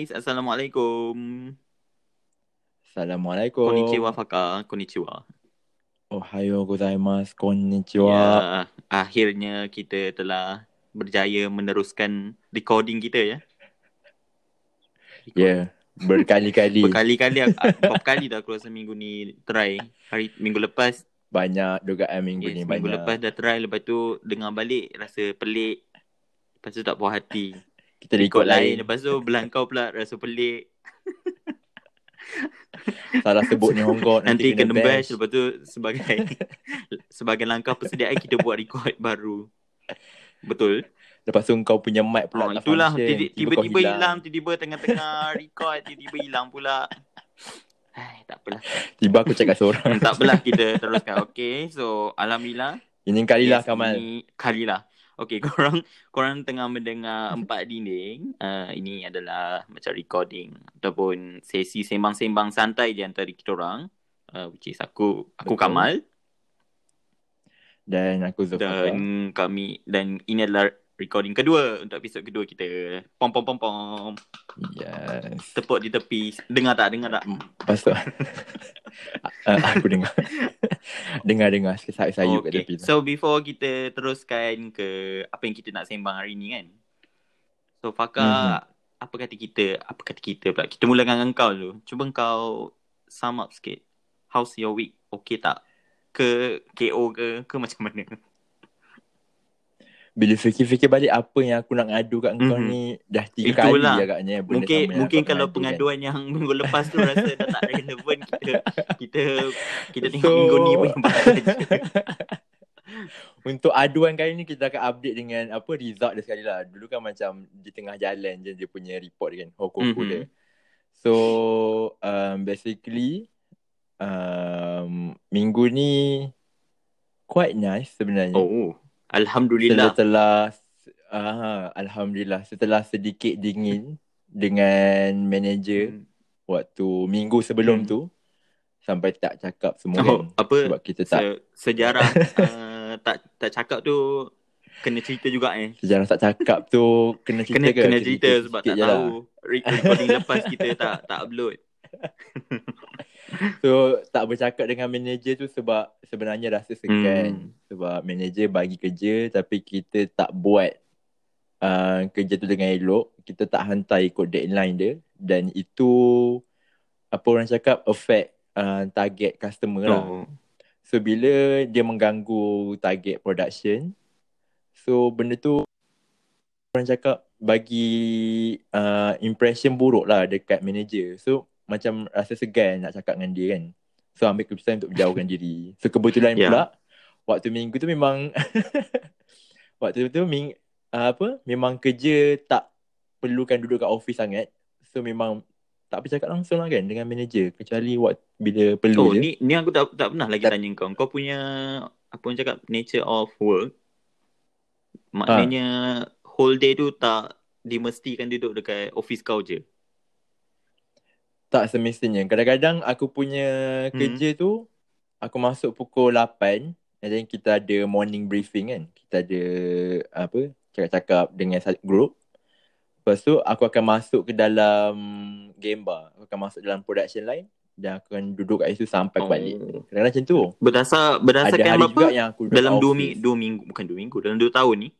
guys. Assalamualaikum. Assalamualaikum. Konnichiwa Faka. Konnichiwa. Ohayo gozaimasu. Konnichiwa. Ya, akhirnya kita telah berjaya meneruskan recording kita ya. Ya, yeah, berkali-kali. Berkali-kali berapa kali dah aku rasa minggu ni try. Hari minggu lepas banyak dugaan minggu yes, ni minggu banyak. lepas dah try lepas tu dengar balik rasa pelik. Lepas tu tak puas hati. Kita Ikut ikut lain. Lepas tu belah kau pula rasa pelik. Salah sebut ni Hongkong Nanti kena bash lepas tu sebagai sebagai langkah persediaan kita buat record baru. Betul? Lepas tu kau punya mic pula Oh, tak itulah function. tiba- Tiba tiba-tiba hilang, tiba-tiba tengah-tengah record, tiba-tiba hilang pula. Hai, tak apalah. Tiba aku cakap seorang. tak apalah kita teruskan. Okay, so Alhamdulillah. Ini kali lah Yes, Kamal. Ini kali lah. Okay, korang korang tengah mendengar empat dinding. Uh, ini adalah macam recording ataupun sesi sembang-sembang santai di antara kita orang. Uh, which is aku, aku Betul. Kamal. Dan aku Zulfaqar. Dan kami, dan ini adalah recording kedua untuk episod kedua kita. Pom pom pom pom. Yes. Tepuk di tepi. Dengar tak? Dengar tak? Lepas tu uh, aku dengar. Dengar-dengar sayup-sayup kat tepi tu. So before kita teruskan ke apa yang kita nak sembang hari ni kan. So Faka, Mhm. apa kata kita? Apa kata kita pula? Kita mulakan dengan kau dulu. Cuba kau sum up sikit. How's your week? Okay tak? Ke KO ke? Ke macam mana? Bila fikir-fikir balik apa yang aku nak ngadu kat kau Mhm. ni dah tiga Itulah. kali agaknya benda mungkin sama mungkin kalau kan. pengaduan yang minggu lepas tu rasa dah tak relevan kita kita kita tengok minggu ni pun. Untuk aduan kali ni kita akan update dengan apa result dia sekali lah. Dulu kan macam di tengah jalan je dia punya report kan. Hukum Mhm. dia. So um, basically um, minggu ni quite nice sebenarnya. Oh, alhamdulillah. Setelah uh, Alhamdulillah setelah sedikit dingin dengan manager Hmm. waktu minggu sebelum Hmm. tu sampai tak cakap semua Oh, kan. apa Sebab kita tak se- sejarah uh, tak tak cakap tu kena cerita juga eh. Sejarah tak cakap tu kena cerita Kena ke? kena cerita sebab sikit tak lah. tahu Re- recording lepas kita tak tak upload. So tak bercakap dengan manager tu sebab sebenarnya rasa segan Hmm. sebab manager bagi kerja tapi kita tak buat uh, kerja tu dengan elok. Kita tak hantar ikut deadline dia dan itu apa orang cakap affect uh, target customer lah. Oh. So bila dia mengganggu target production so benda tu orang cakap bagi uh, impression buruk lah dekat manager. So macam rasa segan nak cakap dengan dia kan. So ambil keputusan untuk menjauhkan diri. So kebetulan Ya. pula waktu minggu tu memang waktu tu ming, uh, apa memang kerja tak perlukan duduk kat office sangat. So memang tak bercakap langsung lah kan dengan manager kecuali waktu bila perlu Oh, je. ni ni aku tak tak pernah lagi Tak- tanya kau. Kau punya apa orang cakap nature of work maknanya whole day tu tak dimestikan duduk dekat office kau je. Tak semestinya. Kadang-kadang aku punya Hmm. kerja tu aku masuk pukul 8 and then kita ada morning briefing kan. Kita ada apa cakap-cakap dengan group. Lepas tu aku akan masuk ke dalam game bar. Aku akan masuk dalam production line dan aku akan duduk kat situ sampai aku balik. Oh. Kadang-kadang macam tu. Berdasar Ada berdasarkan berapa? juga yang aku dalam kat dua office. minggu, dua minggu bukan dua minggu dalam dua tahun ni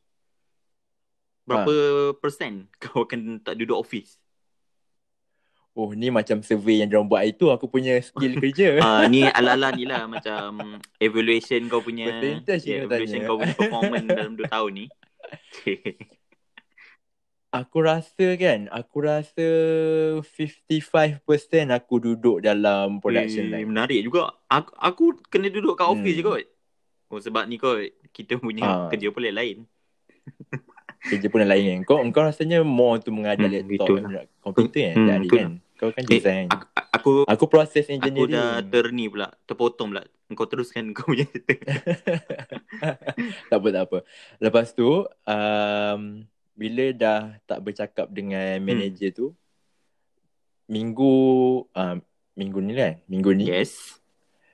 berapa Ha. persen kau akan tak duduk office Oh ni macam survey yang diorang buat itu aku punya skill kerja. Ah ni ala-ala ni lah macam evaluation kau punya Percentage yeah, evaluation tanya. kau punya performance dalam 2 tahun ni. Aku rasa kan, aku rasa 55% aku duduk dalam production Eh, line. Menarik juga. Aku, aku kena duduk kat office Hmm. je kot. Oh sebab ni kot kita punya Ah. kerja pun lain. Kerja pun lain kan. Kau kau rasanya more tu mengadap Hmm, laptop betul dan komputer kan. Hmm, Hmm, betul kan. Kau kan Eh, design. aku, aku aku proses aku engineering. dah terni pula, terpotong pula. Kau teruskan kau punya cerita. tak apa tak apa. Lepas tu um, bila dah tak bercakap dengan Hmm. manager tu minggu um, minggu ni kan. Minggu ni yes.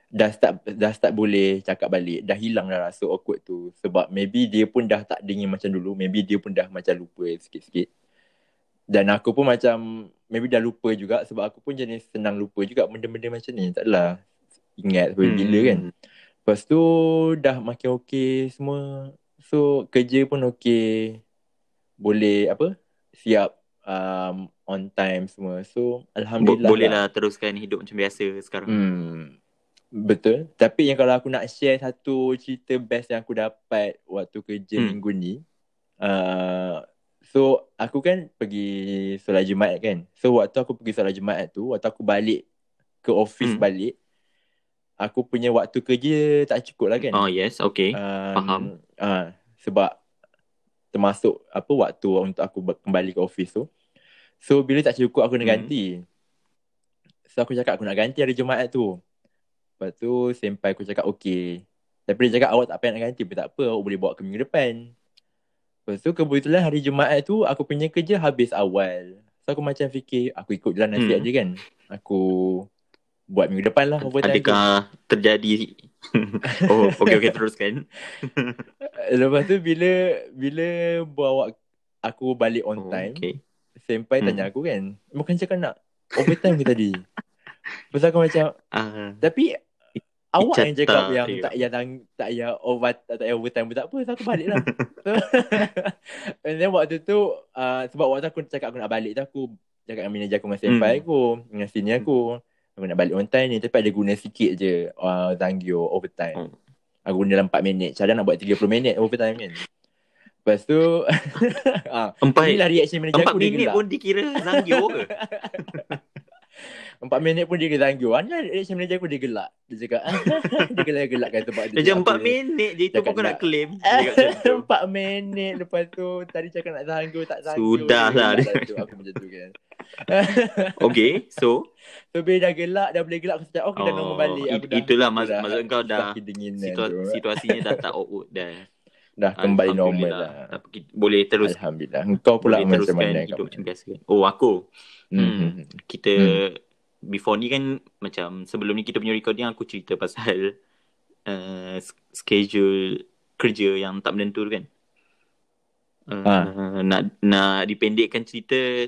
Dah start dah start boleh cakap balik. Dah hilang dah rasa awkward tu sebab maybe dia pun dah tak dingin macam dulu. Maybe dia pun dah macam lupa sikit-sikit. Dan aku pun macam maybe dah lupa juga sebab aku pun jenis senang lupa juga benda-benda macam ni. Taklah ingat sampai Hmm. bila kan. Lepas tu dah makin okey semua. So kerja pun okey. Boleh apa? Siap um, on time semua. So Bo- alhamdulillah. boleh lah teruskan hidup macam biasa sekarang. Hmm. Betul. Tapi yang kalau aku nak share satu cerita best yang aku dapat waktu kerja Hmm. minggu ni. Uh, so aku kan pergi solat Jumaat kan. So waktu aku pergi solat Jumaat tu, waktu aku balik ke office Hmm. balik, aku punya waktu kerja tak cukup lah kan. Oh yes, okay. Um, faham. Uh, sebab termasuk apa waktu untuk aku kembali ke office tu. So bila tak cukup aku nak Hmm. ganti. So aku cakap aku nak ganti hari Jumaat tu. Lepas tu senpai aku cakap okey. Tapi dia cakap awak tak payah nak ganti pun tak apa. Awak boleh bawa ke minggu depan. Lepas tu kebetulan hari Jumaat tu aku punya kerja habis awal. So aku macam fikir aku ikut jalan nasihat Hmm. je kan. Aku buat minggu depan lah overtime tu. Adakah terjadi Oh, okey okey teruskan. Lepas tu bila bila bawa aku balik on Oh, time, okay. senpai Hmm. tanya aku kan, bukan cakap nak overtime ke tadi? Lepas aku macam, Ah, tapi awak yang Icata, cakap yang ya. tak payah tang, tak payah over tak payah overtime pun tak apa, so aku balik lah. so, and then waktu tu uh, sebab waktu aku cakap aku nak balik tu aku cakap dengan manager aku dengan senpai Hmm. aku, dengan senior aku. Aku nak balik on time ni tapi ada guna sikit je uh, Zanggyo overtime. Oh. Aku guna dalam 4 minit. Cadang nak buat 30 minit overtime kan. Lepas tu ah, Empat inilah reaction manager empat aku dia minit pun dikira Zanggyo ke? 4 minit pun dia Zanggyo. Inilah reaction manager aku dia gelak. Dia cakap dia gelak-gelakkan sebab Dia jam cakap 4 aku ni. minit je itu pun kau nak claim. Dia. 4 minit lepas tu tadi cakap nak Zanggyo tak Zanggyo. Sudah Dia lah. tu, aku macam tu kan. Okay, so So bila dah gelak dah boleh gelak aku cakap oh kita dah oh, normal balik. Aku dah, itulah aku mas, dah maksud kau dah situa- tu. situasinya dah tak awkward dah. dah kembali normal lah. Boleh terus Alhamdulillah. Engkau pula macam mana? hidup kau? macam biasa. Oh, aku. Hmm. Hmm. Kita Hmm. Before ni kan macam sebelum ni kita punya recording aku cerita pasal uh, schedule kerja yang tak menentu tu kan. Uh, Ah. nak nak dipendekkan cerita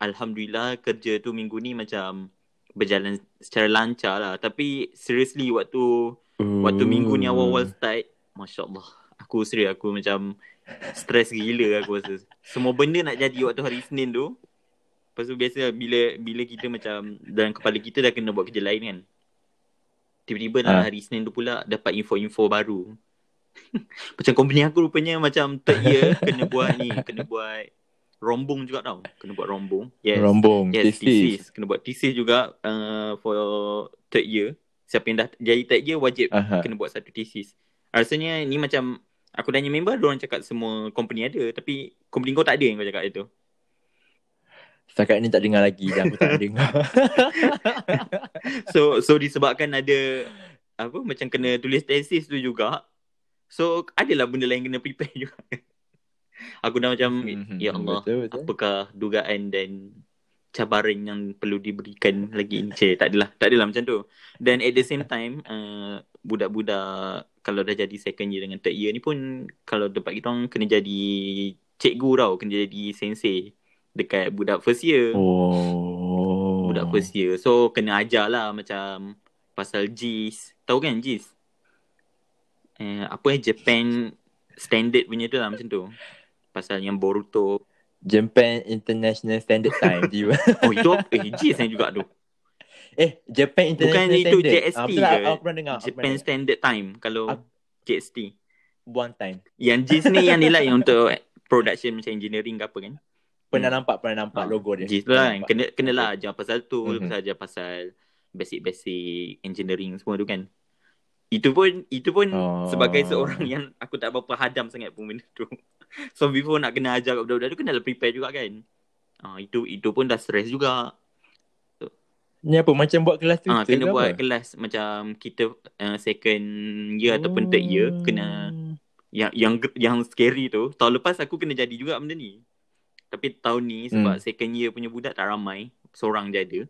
alhamdulillah kerja tu minggu ni macam berjalan secara lancar lah tapi seriously waktu waktu minggu ni awal-awal start masya-Allah aku serius aku macam stres gila aku rasa semua benda nak jadi waktu hari Isnin tu Lepas tu biasa bila bila kita macam dalam kepala kita dah kena buat kerja lain kan. Tiba-tiba dalam Ah. hari Isnin tu pula dapat info-info baru. macam company aku rupanya macam third year kena buat ni, kena buat rombong juga tau. Kena buat rombong. Yes. Rombong. Yes, thesis. thesis. Kena buat thesis juga uh, for third year. Siapa yang dah jadi third year wajib Aha. kena buat satu thesis. Rasanya ni macam aku tanya member orang cakap semua company ada tapi company kau tak ada yang kau cakap itu. Setakat ni tak dengar lagi dah aku tak dengar. So so disebabkan ada apa macam kena tulis tesis tu juga. So adalah benda lain kena prepare juga. Aku dah macam Mhm, ya Allah Betul betul. apakah dugaan dan cabaran yang perlu diberikan lagi ni cik tak adalah tak adalah macam tu dan at the same time uh, budak-budak kalau dah jadi second year dengan third year ni pun kalau tempat kita orang kena jadi cikgu tau kena jadi sensei dekat budak first year Oh. budak first year. So kena ajar lah macam pasal JIS. Tahu kan JIS? Eh, apa eh Japan standard punya tu lah macam tu. Pasal yang Boruto. Japan International Standard Time tiba. Oh itu apa? Eh JIS yang juga tu. eh, Japan International Bukan itu Standard. JST Ah, lah, ke? Aku pernah dengar. aku Japan pernah dengar. Standard Time kalau Ap- JST. One time. Yang JIS ni yang ni lah yang untuk production macam engineering ke apa kan. Pernah Hmm. nampak, pernah nampak Ah, logo dia. JIS tu lah kan. Kena, kena lah ajar pasal tu. Mhm. Pasal ajar pasal basic-basic engineering semua tu kan. Itu pun itu pun Oh. sebagai seorang yang aku tak berapa hadam sangat pun benda tu. So before nak kena ajar kat budak-budak tu kena lah prepare juga kan. Ah itu itu pun dah stress juga. Ni apa? Macam buat kelas tu Ah kena ke buat apa? kelas macam kita uh, second year ataupun third year kena yang yang yang scary tu. Tahun lepas aku kena jadi juga benda ni. Tapi tahun ni sebab Hmm. second year punya budak tak ramai, seorang je ada.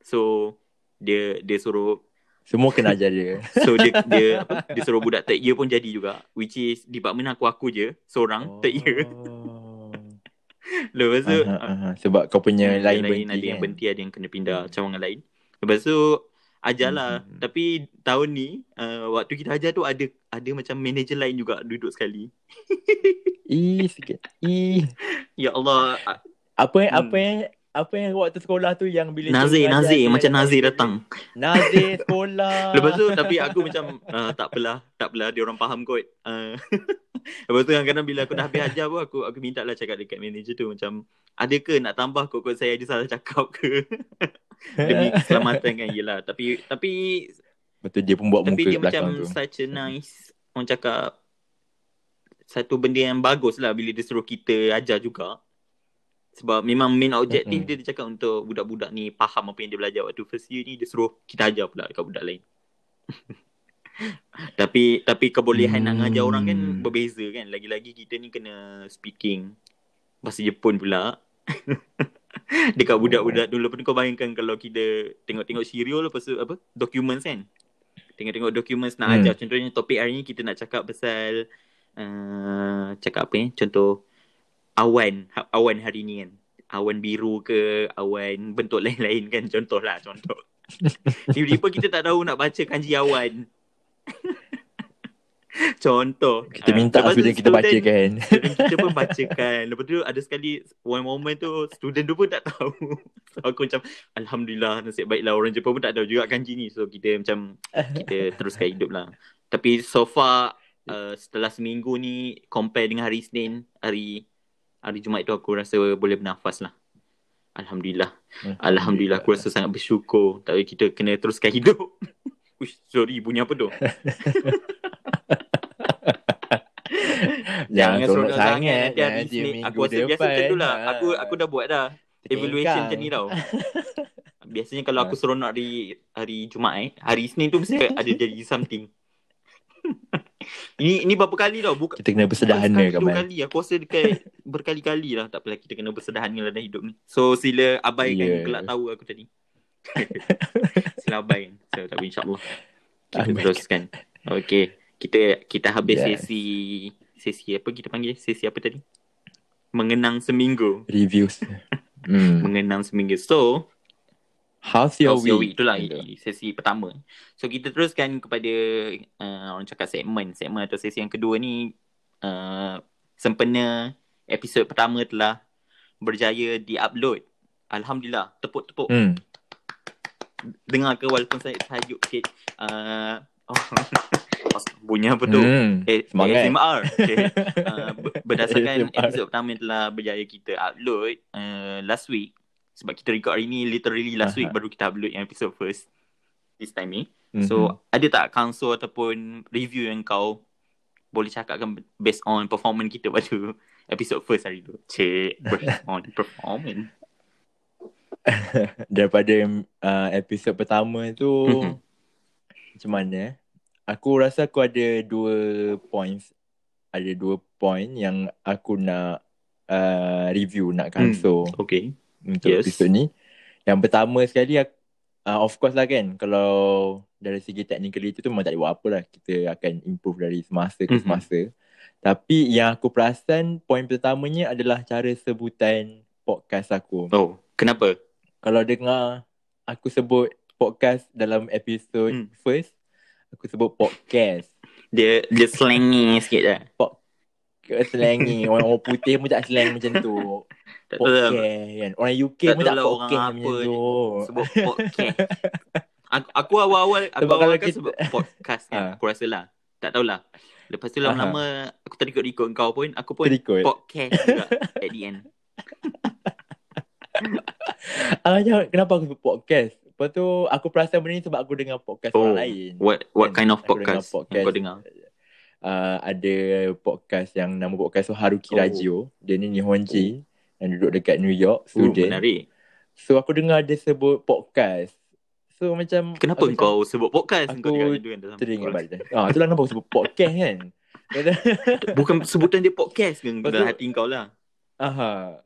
So dia dia suruh Semua kena ajar dia. So dia dia apa, dia suruh budak third year pun jadi juga which is department aku aku je seorang third year. Oh. Lepas tu Aha, aha. Sebab kau punya Hmm, lain, lain berhenti ada yang kan? berhenti ada yang kena pindah cawangan lain. Lepas tu ajarlah. Hmm, hmm, hmm. Tapi tahun ni uh, waktu kita ajar tu ada ada macam manager lain juga duduk sekali. Ih, sikit. Ih. Ya Allah, ah, Apa yang, Hmm. apa yang, apa yang waktu sekolah tu yang bila Nazir, ajar Nazir macam Nazir datang. Nazir sekolah. Lepas tu tapi aku macam uh, tak apalah, tak apalah dia orang faham kot. Uh, lepas tu kadang-kadang bila aku dah habis ajar pun aku aku minta lah cakap dekat manager tu macam ada ke nak tambah kod-kod saya ada salah cakap ke demi keselamatan kan yelah tapi tapi Betul dia pun buat Tapi muka dia kat belakang macam tu. such a nice Orang cakap Satu benda yang bagus lah Bila dia suruh kita ajar juga Sebab memang main objektif Mm-mm. dia Dia cakap untuk budak-budak ni Faham apa yang dia belajar Waktu first year ni Dia suruh kita ajar pula Dekat budak lain Tapi Tapi kebolehan nak ngajar orang kan Hmm. Berbeza kan Lagi-lagi kita ni kena Speaking Bahasa Jepun pula Dekat budak-budak dulu pun kau bayangkan kalau kita tengok-tengok serial lepas tu apa documents kan. Tengok-tengok documents nak Hmm. ajar contohnya topik hari ni kita nak cakap pasal uh, cakap apa eh contoh awan ha- awan hari ni kan. Awan biru ke awan bentuk lain-lain kan contohlah contoh. Tiba-tiba kita tak tahu nak baca kanji awan. Contoh. Kita minta tu student kita baca kan. Student kita pun bacakan. Lepas tu ada sekali one moment tu student tu pun tak tahu. So aku macam alhamdulillah nasib baiklah orang Jepun pun tak tahu juga kanji ni. So kita macam kita teruskan hidup lah. Tapi so far uh, setelah seminggu ni compare dengan hari Isnin, hari hari Jumaat tu aku rasa boleh bernafas lah. Alhamdulillah. Alhamdulillah aku rasa sangat bersyukur. Tapi kita kena teruskan hidup. Uish, sorry bunyi apa tu? Jangan seronok seronok sangat. Nanti hari Nanti aku rasa biasa macam tu lah. Ha. Aku aku dah buat dah evaluation macam ni tau. Biasanya kalau Ha. aku seronok hari hari Jumaat eh, hari Isnin tu mesti ada jadi something. ini ini berapa kali tau bukan Kita kena bersederhana sekali, kan dua kali aku rasa dekat berkali-kali lah tak apalah kita kena bersederhana lah dalam hidup ni. So sila abaikan Yeah. yeah. kelak tahu aku tadi. sila abaikan. So tapi insyaAllah kita teruskan. Okay. Kita kita habis Yes. sesi sesi apa kita panggil sesi apa tadi? Mengenang seminggu. Reviews. Hmm. Mengenang seminggu. So, How's your How's your week? week? Itulah i- sesi pertama. So kita teruskan kepada uh, orang cakap segmen. Segmen atau sesi yang kedua ni uh, sempena episod pertama telah berjaya di-upload. Alhamdulillah. Tepuk-tepuk. Hmm. Dengar ke walaupun saya tajuk sikit. Uh, oh, bunyi apa tu? Hmm. Eh, Semangat. ASMR. Okay. Uh, ber- berdasarkan ASMR. episod pertama yang telah berjaya kita upload uh, last week. Sebab kita record hari ni literally last week baru kita upload yang episode first this time ni. Mhm. So, ada tak counsel ataupun review yang kau boleh cakapkan based on performance kita pada episode first hari tu? Cik, based on performance. daripada uh, episod pertama tu Mhm. Macam mana eh? Aku rasa aku ada dua points. Ada dua point yang aku nak uh, review, nak cancel Okay. untuk Yes. episod ni. Yang pertama sekali aku, uh, of course lah kan kalau dari segi technicality tu memang tak ada buat apa lah. Kita akan improve dari semasa ke Mhm. semasa. Tapi yang aku perasan point pertamanya adalah cara sebutan podcast aku. Oh, kenapa? Kalau dengar aku sebut podcast dalam episod Hmm. first, aku sebut podcast. Dia dia slangy sikit dah. Ke slangy. Orang, orang putih pun tak slang macam tu. Tak tahu lah. Podcast kan. Orang UK Tak pun tak lah orang podcast apa macam ni. tu. Sebut podcast. Aku, aku awal-awal aku Sebab awal kan kita- sebut podcast kan. Ah. Aku rasa lah. Tak tahulah. Lepas tu lama-lama aku tadi ikut ikut kau pun aku pun Terikut. podcast juga at the end. Ah, jangan, kenapa aku sebut podcast? Lepas tu aku perasan benda ni sebab aku dengar podcast Oh, orang lain. What what Kan, kind of aku dengar podcast, podcast. kau dengar? Uh, ada podcast yang nama podcast tu Haruki Oh. Radio. Dia ni Nihonji yang duduk dekat New York, Uh, student. menarik. So aku dengar dia sebut podcast. So macam Kenapa aku kau sebut podcast? aku kau macam teringat balik. Ah, itulah kenapa aku sebut podcast kan. Bukan sebutan dia podcast ke dalam hati kau lah. Aha.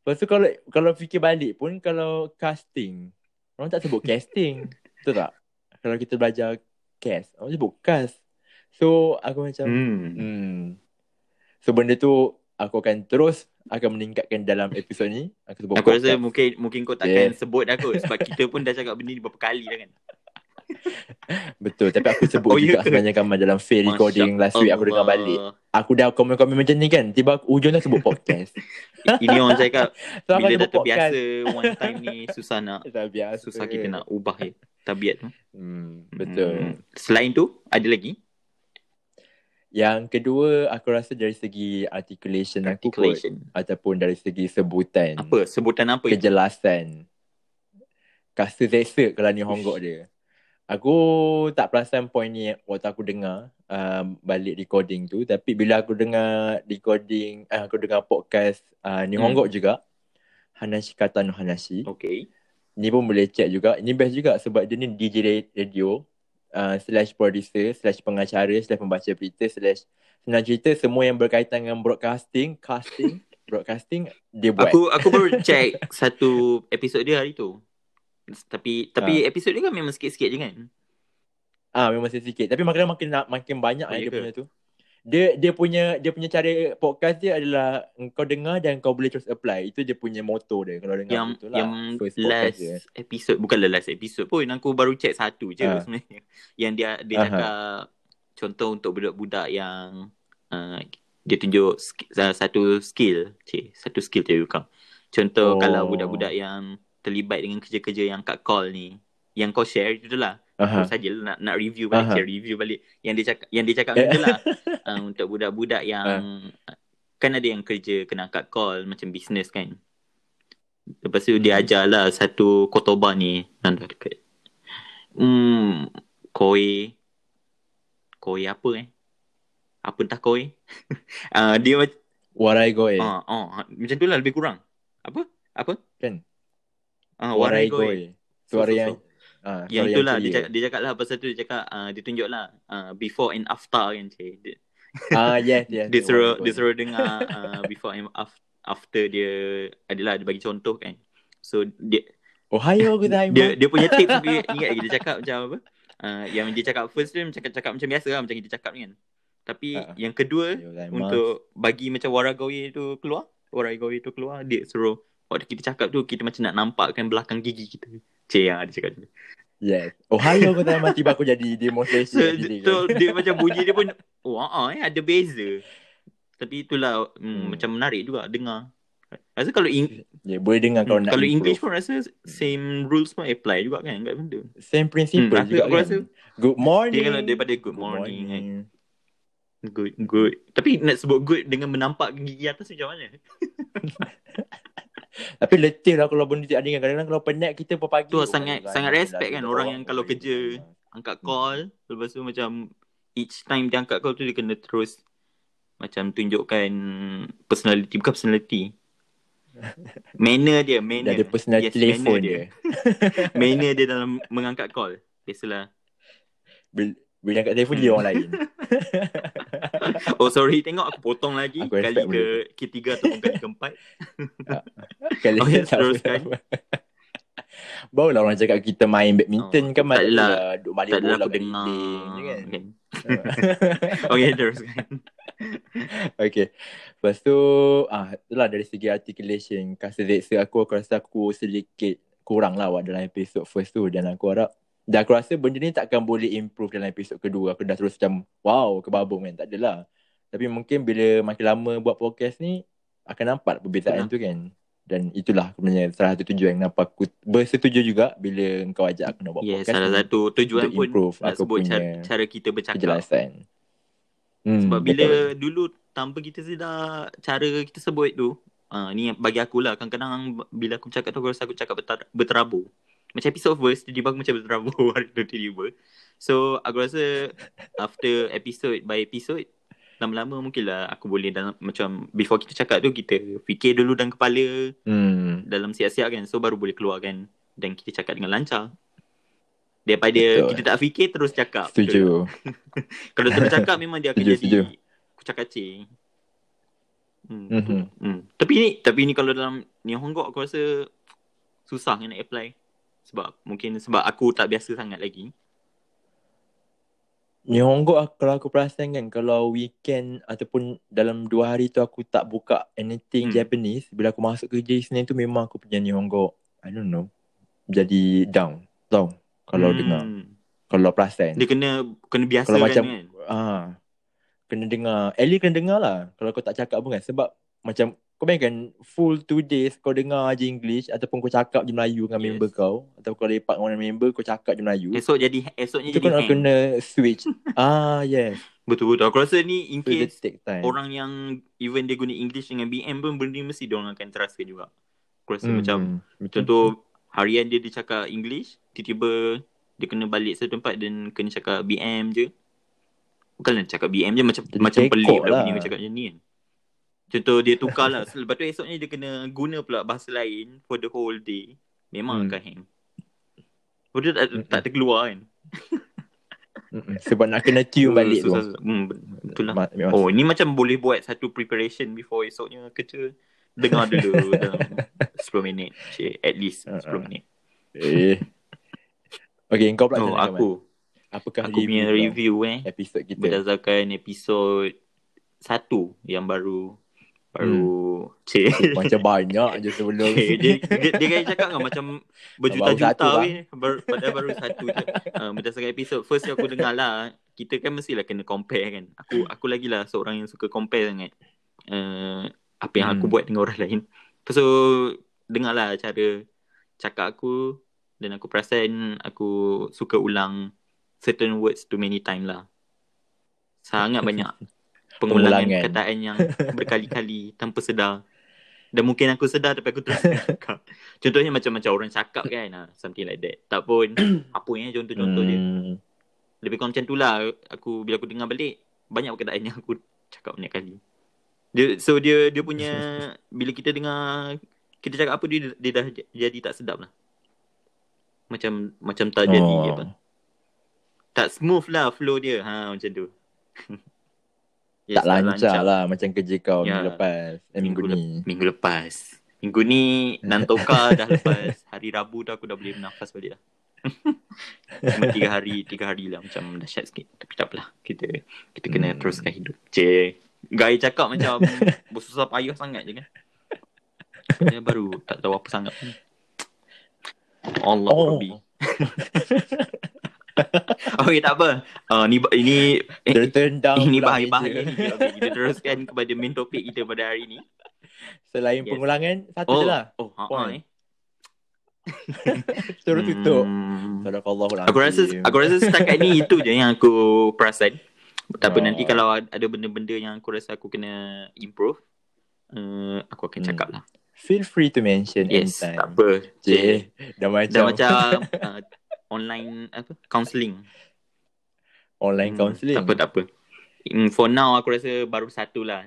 Lepas tu kalau kalau fikir balik pun kalau casting, orang tak sebut casting. Betul tak? Kalau kita belajar cast, orang sebut cast. So aku macam Hmm. hmm. So benda tu aku akan terus akan meningkatkan dalam episod ni. Aku sebut Aku rasa mungkin mungkin kau takkan sebut dah kot sebab kita pun dah cakap benda ni berapa kali dah kan. Betul, tapi aku sebut Oh, ya juga ke? sebanyak kamar dalam fail recording Masya last week aku dengar balik. Aku dah komen-komen macam ni kan. Tiba aku ujung dah sebut podcast. Ini orang cakap So bila dah sebut podcast. terbiasa one time ni susah nak Dah biasa. susah kita nak ubah ya tabiat tu. Hmm, betul. Hmm. Selain tu ada lagi Yang kedua aku rasa dari segi articulation, aku kot articulation. ataupun dari segi sebutan. Apa sebutan apa itu? Kejelasan. Kasa zesa kalau ni honggok dia. Aku tak perasan point ni waktu aku dengar um, balik recording tu. Tapi bila aku dengar recording, uh, aku dengar podcast uh, ni Hmm. honggok juga. Hanashi Kata no Hanashi. Okay. Ni pun boleh check juga. Ini best juga sebab dia ni DJ radio uh, slash producer slash pengacara slash pembaca berita slash senang cerita semua yang berkaitan dengan broadcasting, casting, broadcasting dia buat. Aku aku baru check satu episod dia hari tu. Tapi tapi episod dia kan memang sikit-sikit je kan. Ah memang sikit. Tapi makin makin nak makin banyak Oh, oh, ya dia ke? punya tu. Dia dia punya dia punya cara podcast dia adalah kau dengar dan kau boleh terus apply. Itu dia punya moto dia kalau dengar Yang betul lah. yang First last dia. episod bukanlah last episod pun aku baru check satu je Ah. sebenarnya. Yang dia dia Aha. cakap contoh untuk budak-budak yang uh, dia tunjuk sk- satu skill, cik, satu skill dia bukan. Contoh Oh. kalau budak-budak yang terlibat dengan kerja-kerja yang kat call ni, yang kau share itu lah. Aku saja nak nak review balik, share review balik. Yang dia cakap yang dia cakap Eh. macam tu lah. uh, untuk budak-budak yang kan ada yang kerja kena angkat call macam business kan. Lepas tu dia ajar lah satu kotoba ni. Nanti dekat. Hmm, koi. Koi apa eh? Apa entah koi? uh, dia macam Warai goe. ah ah macam tu lah lebih kurang. Apa? Apa? Kan? Ah, Warai warai koi. goe. Suara So, yang so. ah, Yang itulah dia clear. cakap, dia cakap lah pasal tu dia cakap uh, dia tunjuk lah uh, before and after kan cik. Dia, Ah yes yes. dia suruh dia suruh dengar uh, before and af- after dia adalah dia bagi contoh kan. So dia Ohayo gozaimasu. dia dia punya tips dia ingat lagi dia cakap macam apa? Uh, yang dia cakap first dia macam cakap macam biasa lah macam kita cakap ni kan. Tapi Ah. yang kedua untuk bagi macam waragawi tu keluar, waragawi tu keluar dia suruh waktu kita cakap tu kita macam nak nampakkan belakang gigi kita. Cik yang dia cakap tu. Yes. Ohayo gozaimasu tiba aku jadi demonstration. So, sini kan. so dia macam bunyi dia pun wah eh ada beza. Tapi itulah hmm, Hmm. macam menarik juga dengar. Rasa kalau Eng- Ya, boleh dengar kalau hmm, nak kalau improve. English pun rasa same rules pun apply juga kan kat benda. Same principle Hmm, rasa- juga aku kan. rasa- Good morning. Dia kalau daripada good Good morning, kan. morning. Good good. Tapi nak sebut good dengan menampak gigi atas macam mana? Tapi letih lah kalau benda tak dengar. Kadang-kadang kalau penat kita pagi. Tu sangat- sangat respect kan orang yang kalau kerja. Angkat call lepas tu macam each time dia angkat call tu dia kena terus macam tunjukkan personality bukan personality. Manner dia, Dia manner. ada personal Yes, telefon manner dia. manner dia dalam mengangkat call. Biasalah. Bila angkat telefon dia orang lain. Oh sorry, tengok aku potong lagi Aku kali ke ketiga ataupun kali keempat. Kali Okay, ni tak teruskan. apa. Barulah orang cakap kita main badminton Oh, kan tak adalah. Duk balik adalah bola aku dengar. kan. kan. okay, teruskan. Okay. Lepas tu, ah, itulah dari segi articulation. Kasa zeksa aku, aku rasa aku sedikit kurang lah dalam episod first tu. Dan aku harap, dan aku rasa benda ni takkan boleh improve dalam episod kedua. Aku dah terus macam, wow, kebabung kan. Tak adalah. Tapi mungkin bila makin lama buat podcast ni, akan nampak perbezaan Betul. tu kan. Dan itulah sebenarnya salah satu tujuan kenapa aku bersetuju juga bila kau ajak aku nak buat Yeah, podcast salah satu tujuan pun improve nak aku sebut punya cara, cara kita bercakap. kejelasan. Hmm, Sebab bila betul. dulu tanpa kita sedar cara kita sebut tu, uh, ni bagi aku lah. Kadang-kadang bila aku cakap tu aku rasa aku cakap berterabur. Macam episode first, tiba-tiba aku macam berterabur hari tu tiba-tiba. So aku rasa after episode by episode, lama-lama mungkin lah aku boleh dalam macam before kita cakap tu kita fikir dulu dalam kepala Hmm. dalam siap-siap kan. So baru boleh keluarkan dan kita cakap dengan lancar. Daripada Betul. kita tak fikir terus cakap. Setuju. Kalau terus cakap memang dia akan Setuju, jadi setuju. kucak kacing. Hmm. Mhm. hmm. Tapi ni tapi ni kalau dalam ni Honggok aku rasa susah nak apply. Sebab mungkin sebab aku tak biasa sangat lagi. Nihongo aku- kalau aku perasan kan kalau weekend ataupun dalam dua hari tu aku tak buka anything Hmm. Japanese bila aku masuk kerja Isnin tu memang aku punya Nihongo I don't know jadi down tau kalau Hmm. dengar kalau perasan Dia kena kena biasa Kalau kan, macam kan. ah kena dengar least kena dengar lah kalau kau tak cakap pun kan sebab macam kau bayangkan full two days kau dengar je English ataupun kau cakap je Melayu dengan Yes. member kau atau kau lepak dengan member kau cakap je Melayu Esok jadi esoknya itu jadi kau nak kena switch ah yes Betul betul. Aku rasa ni in so case time orang yang even dia guna English dengan BM pun benda ni mesti dia orang akan terasa juga. Aku rasa Hmm, macam betul contoh harian dia dia cakap English, tiba-tiba dia kena balik satu tempat dan kena cakap BM je. Bukanlah cakap BM je macam Jadi macam pelik lah. bunyi kau cakap macam ni kan. Contoh dia tukar lah. Lepas tu esoknya dia kena guna pula bahasa lain for the whole day. Memang Hmm. akan hang. Lepas tu tak, tak terkeluar kan. Mm-mm. sebab nak kena tune balik tu Susah, susah. Hmm, betul lah. Ma- memang Oh, ini macam boleh buat satu preparation before esoknya kerja. Dengar dulu dalam 10 minit. Cik, at least 10 Uh-uh. minit. eh Okay kau pula Oh, aku. Kamal? Apakah Aku punya kau? review eh. episod kita Berdasarkan episod satu yang baru. Baru. Hmm. Cik. Macam banyak je sebelum Okay, dia, dia, dia kan cakap kan macam Baru berjuta-juta satu, bang. weh. Bar, padahal baru satu je. Uh, berdasarkan episod first yang aku dengar lah. Kita kan mestilah kena compare kan. Aku aku lagi lah seorang yang suka compare sangat. Uh, apa yang aku Hmm. buat dengan orang lain. Lepas tu dengar lah cara cakap aku. Dan aku perasan aku suka ulang certain words too many time lah. Sangat banyak pengulangan Pengulangan. perkataan yang berkali-kali tanpa sedar. Dan mungkin aku sedar tapi aku terus cakap. Contohnya macam-macam orang cakap kan. ah, Something like that. Tak pun apa yang contoh-contoh dia. Hmm. Lebih kurang macam tu lah. Aku, bila aku dengar balik, banyak perkataan yang aku cakap banyak kali. Dia, so dia dia punya, bila kita dengar, kita cakap apa dia, dia dah jadi tak sedap lah. Macam macam tak jadi Oh. apa. Tak smooth lah flow dia. Ha macam tu. Yes, Tak lancar lah macam kerja kau Ya. minggu lepas eh, minggu, Minggu ni Minggu lepas. Minggu ni Nantoka dah lepas. Hari Rabu tu aku dah boleh bernafas balik dah. Cuma tiga hari, tiga hari lah macam dahsyat sikit. Tapi tak apalah. Kita kita kena Hmm. teruskan hidup. Cik. Gaya cakap macam bersusah payah sangat je kan. Dia baru tak tahu apa sangat. Allah Oh. Rabbi. Okay tak apa. Uh, ni ini eh, ini bahaya-bahaya ni. Okay, kita teruskan kepada main topik kita pada hari ni. Selain Yes. pengulangan Satu Oh, je lah oh, ha, ha, Point. eh. Terus tutup Hmm. Sadaqallahul Aku rasa aku rasa setakat ni itu je yang aku perasan. Tak apa Oh. nanti kalau ada benda-benda yang aku rasa aku kena improve, uh, aku akan Hmm. cakap lah. Feel free to mention Yes, anytime tak apa. Cik Dah macam, Dah macam uh, online apa counselling. Online Hmm, counselling Tak apa tak apa. Mm, for now aku rasa baru satu lah.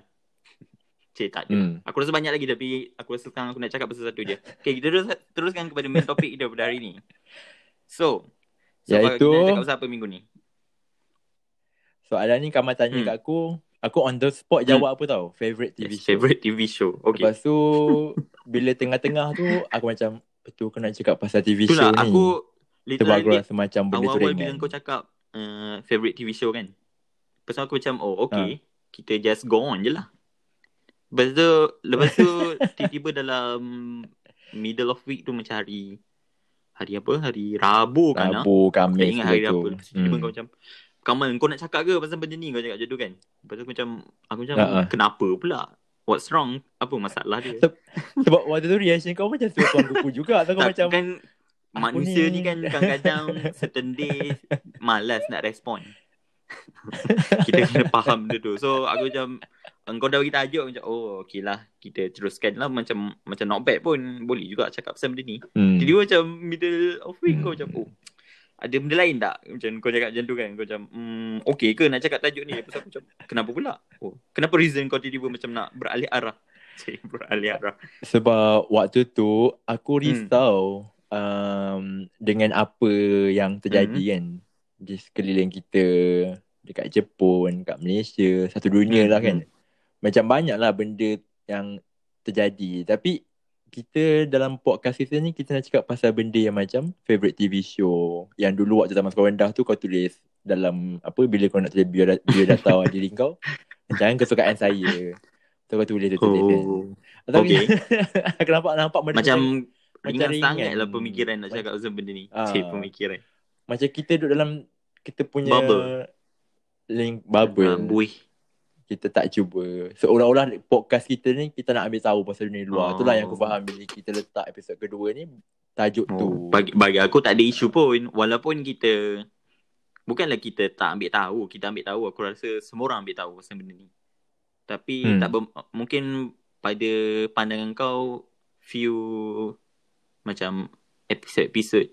Cik tak ada. Hmm. Aku rasa banyak lagi tapi aku rasa sekarang aku nak cakap pasal satu je. Okay, kita terus, teruskan kepada main topik kita pada hari ni. So, so Iaitu- kita nak cakap pasal apa minggu ni? Soalan ni Kamal tanya Hmm. kat aku Aku on the spot jawab apa tau Favorite TV Yes, show favorite TV show. Okay. Lepas tu Bila tengah-tengah tu Aku macam Betul kau nak cakap pasal TV Itulah show ni aku Sebab aku literally rasa macam benda tu awal-awal bila ringan kau cakap uh, favorite TV show kan. Lepas aku macam oh Ha. okay. Kita just go on je lah. Lepas tu, lepas tu tiba-tiba dalam middle of week tu macam hari hari apa? Hari Rabu kan? ah? Rabu, Tak Khamis ingat hari tu. Rabu. Tu tiba-tiba Hmm. kau macam Kamal kau nak cakap ke pasal benda ni kau cakap macam tu kan. Lepas tu aku macam aku macam ha. kenapa pula? What's wrong? Apa masalah dia? Seb- Sebab waktu tu reaction kau macam tuan kuku juga kau tak, macam kan manusia ni? ni kan kadang-kadang certain days malas nak respon. kita kena faham dia tu. So aku macam engkau dah bagi tajuk macam oh okey lah kita teruskan lah macam macam not bad pun boleh juga cakap pasal benda ni. hmm. Jadi macam middle of week kau Hmm. macam oh ada benda lain tak? Macam kau cakap macam tu kan. Kau macam hmm, okey ke nak cakap tajuk ni? Lepas aku macam kenapa pula? Oh, kenapa reason kau tiba-tiba macam nak beralih arah? Cik, beralih arah. Sebab waktu tu Aku Hmm. Um, Dengan apa yang terjadi Hmm. kan Di sekeliling kita Dekat Jepun Dekat Malaysia Satu dunia lah kan Macam banyak lah benda Yang terjadi Tapi Kita dalam podcast kita ni Kita nak cakap pasal benda yang macam Favorite TV show Yang dulu waktu zaman sekolah rendah tu Kau tulis dalam apa bila kau nak tulis biodata, biodata diri kau jangan kesukaan saya. So kau tulis tu tulis kan. Oh. Tapi Okay. aku nampak nampak benda Macam Macam ringan sangat lah pemikiran nak cakap pasal benda ni. Ah. Cik pemikiran. macam kita duduk dalam kita punya Bubble. link bubble. Ah, buih. kita tak cuba. Seolah-olah podcast kita ni kita nak ambil tahu pasal dunia luar. Oh. Itulah yang aku faham bila kita letak episod kedua ni tajuk tu. Oh, bagi, bagi aku tak ada isu pun. Walaupun kita bukanlah kita tak ambil tahu, kita ambil tahu. Aku rasa semua orang ambil tahu pasal benda ni. Tapi Hmm. tak ber, mungkin pada pandangan kau few macam episod-episod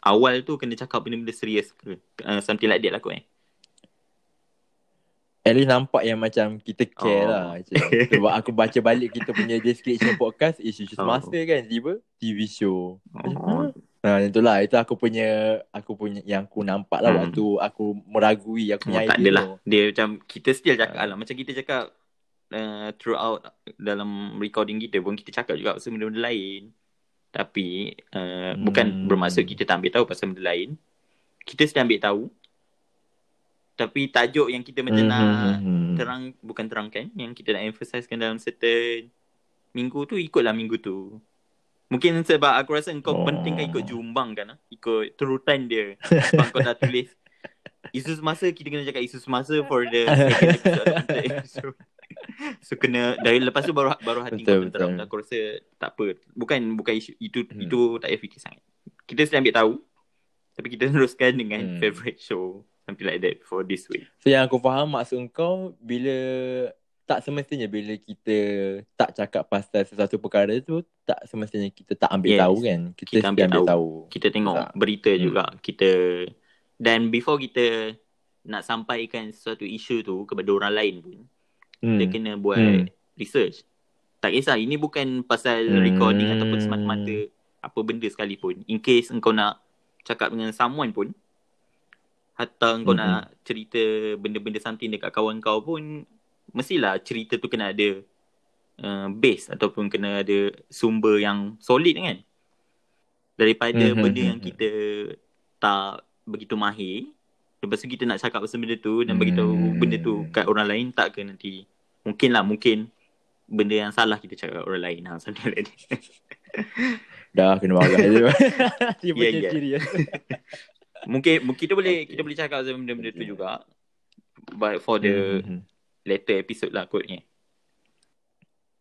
awal tu kena cakap benda-benda serius ke? Uh, something like that lah kot eh. At least nampak yang macam kita care Oh. lah. Macam. Sebab aku baca balik kita punya description podcast isu Oh. semasa kan tiba TV show. Oh. Ha, itulah itu aku punya aku punya yang aku nampak lah Hmm. waktu aku meragui aku Oh, punya tak idea adalah. tu. Dia macam kita still cakap Ah. lah. Macam kita cakap uh, throughout dalam recording kita pun kita cakap juga pasal benda-benda lain. Tapi uh, Hmm. bukan bermaksud kita tak ambil tahu pasal benda lain. Kita still ambil tahu. Tapi tajuk yang kita macam Hmm, nak hmm, hmm. terang bukan terangkan yang kita nak emphasizekan dalam certain minggu tu ikutlah minggu tu. Mungkin sebab aku rasa kau Oh. oh. pentingkan ikut jumbang kan ah. Ikut turutan dia. Sebab kau dah tulis isu semasa kita kena cakap isu semasa for the second episode. So kena dari lepas tu baru baru hati Betul, kau tenteram. Aku rasa tak apa. Bukan bukan isu itu Hmm. itu tak payah fikir sangat. Kita sedang ambil tahu. Tapi kita teruskan dengan Hmm. favorite show something like that for this week. So yang aku faham maksud kau bila tak semestinya bila kita tak cakap pasal sesuatu perkara tu tak semestinya kita tak ambil Yes. tahu kan. Kita, Kita ambil ambil, ambil tahu. kita tengok Tak. berita Hmm. juga kita dan before kita nak sampaikan sesuatu isu tu kepada orang lain pun Hmm. kita kena buat Hmm. research tak kisah ini bukan pasal Hmm. recording ataupun semata-mata apa benda sekalipun in case engkau nak cakap dengan someone pun hatta engkau Hmm. nak cerita benda-benda something dekat kawan kau pun mestilah cerita tu kena ada uh, base ataupun kena ada sumber yang solid kan daripada Mhm, benda mhm, yang kita tak begitu mahir lepas tu kita nak cakap pasal benda tu dan Hmm. benda tu kat orang lain tak ke nanti mungkin lah mungkin benda yang salah kita cakap kat orang lain ha something like that. Dah kena marah je. Dia Ya, macam ya. serius. mungkin mungkin kita boleh Okay. kita boleh cakap pasal benda-benda tu juga but for the Hmm, hmm, later episode lah kotnya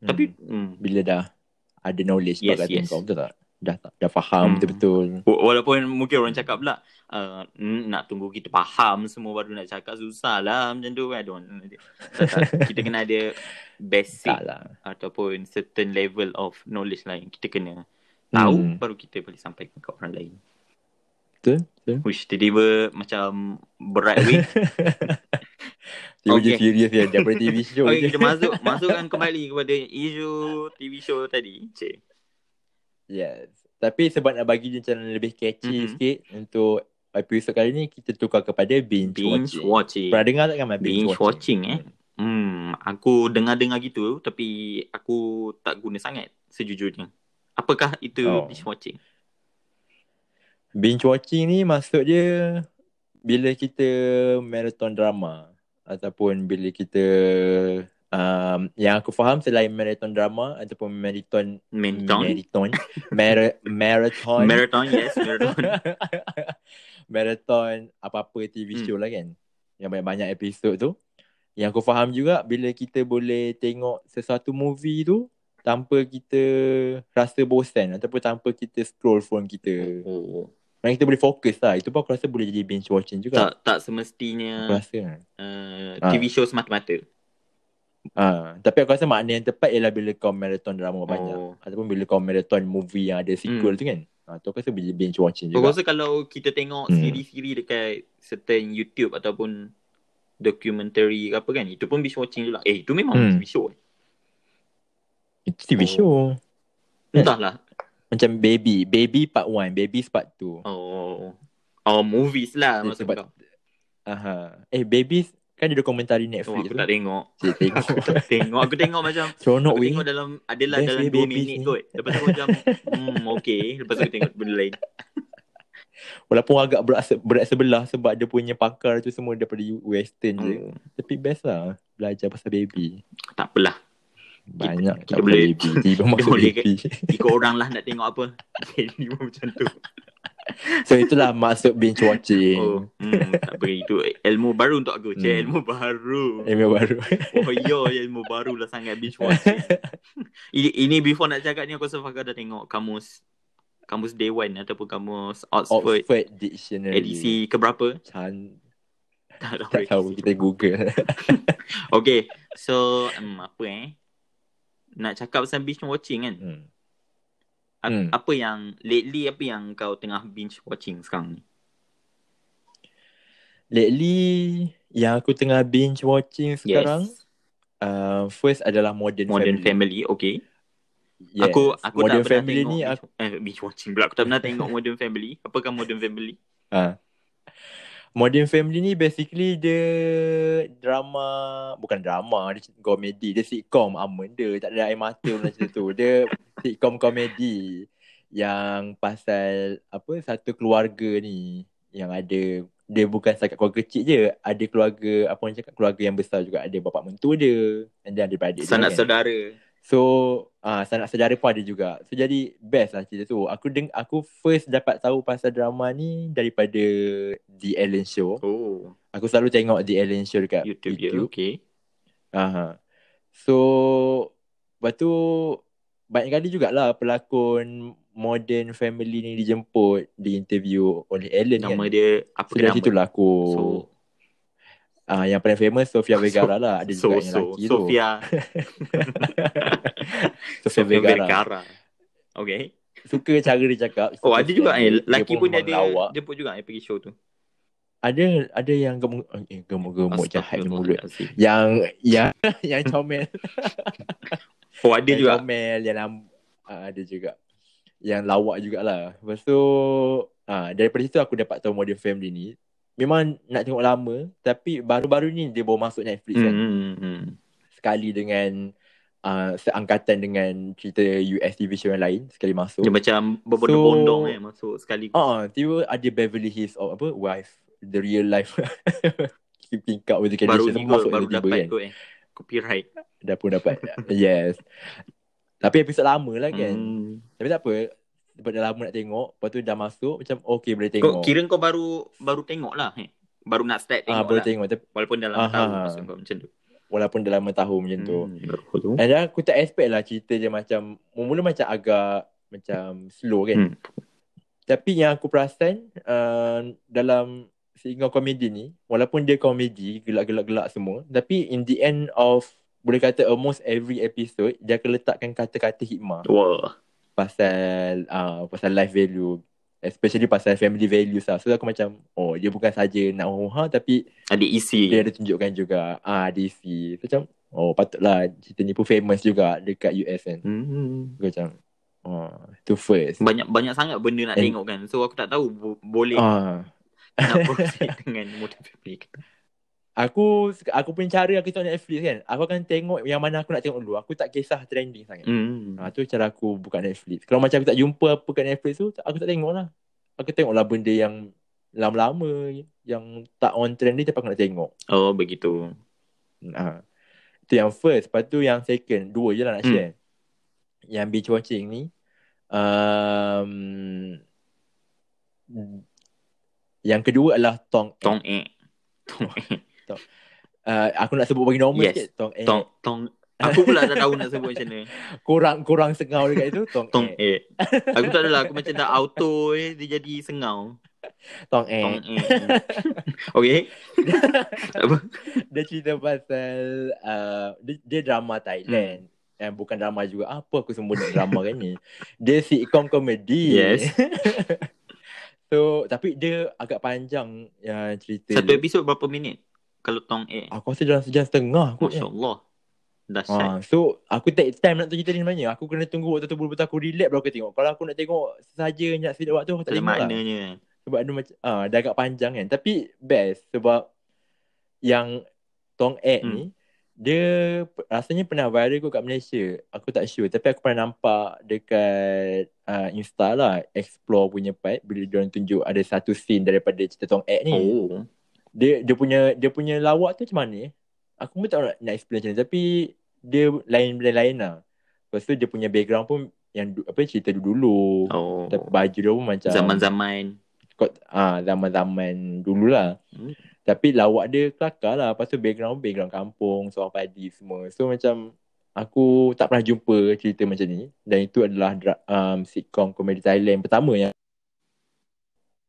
hmm. tapi hmm, bila dah ada knowledge Yes, kata yes. kau betul tak? Dah tak dah faham Hmm. betul-betul. wa- walaupun mungkin orang cakap pula uh, nak tunggu kita faham semua baru nak cakap susah lah macam tu kan Don't- tak, tak. kita kena ada basic lah. ataupun certain level of knowledge yang kita kena tahu Hmm. baru kita boleh sampaikan ke orang lain. Betul? Betul? Wish tiba-tiba macam berat weh. Dia Okay. okay. serius dia daripada TV show Okey je. kita masuk masukkan kembali kepada isu TV show tadi. Cik. Yes. Tapi sebab nak bagi dia macam lebih catchy Mhm. mm-hmm. sikit untuk episod kali ni kita tukar kepada binge, Binge watching. watching. Pernah dengar tak kan binge, Binge watching eh. Hmm, aku dengar-dengar gitu tapi aku tak guna sangat sejujurnya. Apakah itu Oh. binge watching? Binge watching ni maksud dia bila kita marathon drama ataupun bila kita um, yang aku faham selain marathon drama ataupun marathon Marathon? marathon Mara- marathon Marathon, yes, marathon. marathon apa-apa TV Hmm. show lah kan yang banyak-banyak episod tu yang aku faham juga bila kita boleh tengok sesuatu movie tu tanpa kita rasa bosan ataupun tanpa kita scroll phone kita Oh. Maksudnya kita boleh fokus lah Itu pun aku rasa boleh jadi binge watching juga Tak tak Aku semestinya rasa uh, Ah. TV show semata-mata. Ha. Tapi aku rasa makna yang tepat Ialah bila kau marathon drama banyak Oh. Ataupun bila kau marathon movie yang ada sequel Hmm. tu kan ha, Tu aku rasa boleh binge watching Aku juga rasa kalau kita tengok Hmm. siri-siri dekat certain YouTube ataupun documentary ke apa kan, itu pun binge watching juga. Eh, itu memang Hmm. TV show. Itu TV Oh. show Entahlah. Macam Baby Baby part 1 Babies part 2 Oh. Oh, movies lah maksud sebab- kau. Aha. Eh Babies Kan ada dokumentari Oh, Netflix aku tu tak tengok. Cik tengok Aku tak tengok. Aku tengok macam Seronok aku tengok dalam adalah Best dalam weh 2 babies minit ni. kot. Lepas tu aku macam hmm okay, lepas tu aku tengok benda lain. Walaupun agak berat, se- berat sebelah sebab dia punya pakar tu semua daripada western je. Oh, Tapi best lah belajar pasal baby. tak apalah. Banyak kita tak boleh- baby. Tiba masuk baby. Ikut orang lah nak tengok apa. Jadi pun macam tu. So itulah maksud binge watching. Oh, hmm, tak apa itu ilmu baru untuk aku. Cik, Hmm. ilmu baru. Email baru. Oh yo, ilmu baru lah sangat binge watching. ini, ini before nak cakap ni aku rasa Fakar dah tengok kamus kamus Day One ataupun kamus Oxford, Oxford Dictionary. edisi keberapa? Can... Tak tahu. Tak tahu kita google. Okay, so um, apa eh? Nak cakap pasal binge watching kan? hmm. Hmm. Apa yang lately apa yang kau tengah binge watching sekarang ni? Lately yang aku tengah binge watching sekarang Yes. uh, first adalah Modern, Modern Family. Family, okay. Yes. Aku aku Modern tak pernah Family tengok ni binge, aku, eh, binge watching pula. Aku tak pernah tengok Modern Family. Apakah Modern Family? ha. Modern Family ni basically dia drama bukan drama dia komedi dia sitcom. Aman dia tak ada air mata pun macam tu. Dia sitcom komedi yang pasal apa satu keluarga ni yang ada dia bukan setakat keluarga kecil je. Ada keluarga apa orang cakap keluarga yang besar juga. Ada bapak mentua dia then ada beradik dia Sanak kan. So ah uh, sanak saudara pun ada juga. So jadi best lah cerita tu. Aku deng aku first dapat tahu pasal drama ni daripada The Ellen Show. Oh, Aku selalu tengok The Ellen Show dekat YouTube, YouTube. ya. Okay. Aha. So lepas tu banyak kali jugalah pelakon Modern Family ni dijemput di interview oleh Ellen Nama kan. dia apa So nama? situ lah aku So, ah yang paling famous Sofia Vergara lah. Ada so, juga yang so, lelaki tu. Sofia, Sofia Vergara. Vergara. Okay. Suka cara dia cakap. Oh, ada juga eh. dia. Lelaki Dia pun dia ada lawak. jemput juga eh pergi show tu. Ada ada yang gemuk eh, gemuk-gemuk jahat ke mulut. Yang yang yang comel. Oh, ada yang juga. comel yang lam, uh, ada juga. Yang lawak jugalah. Lepas tu uh, daripada situ aku dapat tahu Modern Family ni. Memang nak tengok lama tapi baru-baru ni dia baru masuk Netflix Hmm, kan. hmm, hmm. Sekali dengan uh, seangkatan dengan cerita US TV show yang lain sekali masuk. Dia macam berbondong-bondong eh masuk sekali. Ah, uh, tiba ada Beverly Hills or apa wife the real life keeping up with the baru ni masuk baru dapat kan. tu eh. Copyright. Dah pun dapat. yes. Tapi episod lama lah kan. Hmm. Tapi tak apa. Sebab dah lama nak tengok. Lepas tu dah masuk. Macam okay boleh Kau tengok. kira kau baru baru tengok lah eh. Baru nak start ah, tengok boleh lah. tengok. Tapi, Walaupun dalam Aha. tahun maksud kau macam tu. walaupun dah lama tahu macam tu. Hmm, baru tu. And then aku tak expect lah cerita dia macam. Mula-mula macam agak macam slow kan. Hmm. Tapi yang aku perasan. Uh, dalam sehingga komedi ni. Walaupun dia komedi. Gelak-gelak-gelak semua. Tapi in the end of. Boleh kata almost every episode. Dia akan letakkan kata-kata hikmah. Wah. Pasal uh, pasal life value especially pasal family values lah. So aku macam oh dia bukan saja nak ha tapi Ada isi. dia ada tunjukkan juga ah DC. So, macam oh patutlah cerita ni pun famous juga dekat US kan. Hmm. Aku macam oh tu first. Banyak banyak sangat benda nak And- tengok kan. So aku tak tahu bo- boleh Ah nak proceed dengan Modern Family. Aku aku punya cara aku tengok Netflix kan. Aku akan tengok yang mana aku nak tengok dulu. Aku tak kisah trending sangat. Hmm. Ha, tu cara aku buka Netflix. Kalau macam aku tak jumpa apa kat Netflix tu, aku tak tengok lah. Aku tengok lah benda yang lama-lama, yang tak on trend ni tapi aku nak tengok. Oh begitu. Ha. Itu yang first. Lepas tu yang second, dua je lah nak Hmm. share. Yang binge watching ni, um, yang kedua adalah Tong. Tong. Tong eh. Uh, aku nak sebut bagi normal Yes. sikit. Tong Eng. Tong tong aku pula tak tahu nak sebut macam mana. Kurang, kurang sengau dekat itu. Tong, Tong Eng. eh. Aku tak adalah aku macam dah auto eh dia jadi sengau. Tong Tong Eng. eh. Okay. Apa? dia cerita pasal uh, dia, dia drama Thailand. Hmm. Eh, bukan drama juga. Apa aku sebut nak drama kan ni? Dia sitcom komedi. Yes. so, tapi dia agak panjang ya, cerita Satu episod berapa minit? Kalau tong eh. Aku rasa dalam sejam setengah kot. Masya kan. Allah. Dahsyat. Ha, so, aku take time nak cerita ni sebenarnya. Aku kena tunggu waktu tu betul-betul aku relax baru aku tengok. Kalau aku nak tengok saja nak speed waktu, aku tak ada tengok lah. maknanya. Sebab dia macam, ah, dah agak panjang kan. Tapi best sebab yang Tong Ed Hmm. ni, dia rasanya pernah viral kot kat Malaysia. Aku tak sure. Tapi aku pernah nampak dekat uh, Insta lah. Explore punya part. Bila diorang tunjuk ada satu scene daripada cerita Tong Ek ni. Oh. Dia dia punya dia punya lawak tu macam mana eh? Aku pun tak nak, nak explain macam mana. Tapi dia lain-lain lah. Lepas tu dia punya background pun yang apa cerita dulu. Oh. Tapi baju dia pun macam Zaman-zaman. kot ah zaman-zaman dulu lah. Hmm. Tapi lawak dia kelakar lah. Lepas tu background background kampung, seorang padi semua. So macam aku tak pernah jumpa cerita macam ni. Dan itu adalah um, sitcom komedi Thailand pertama yang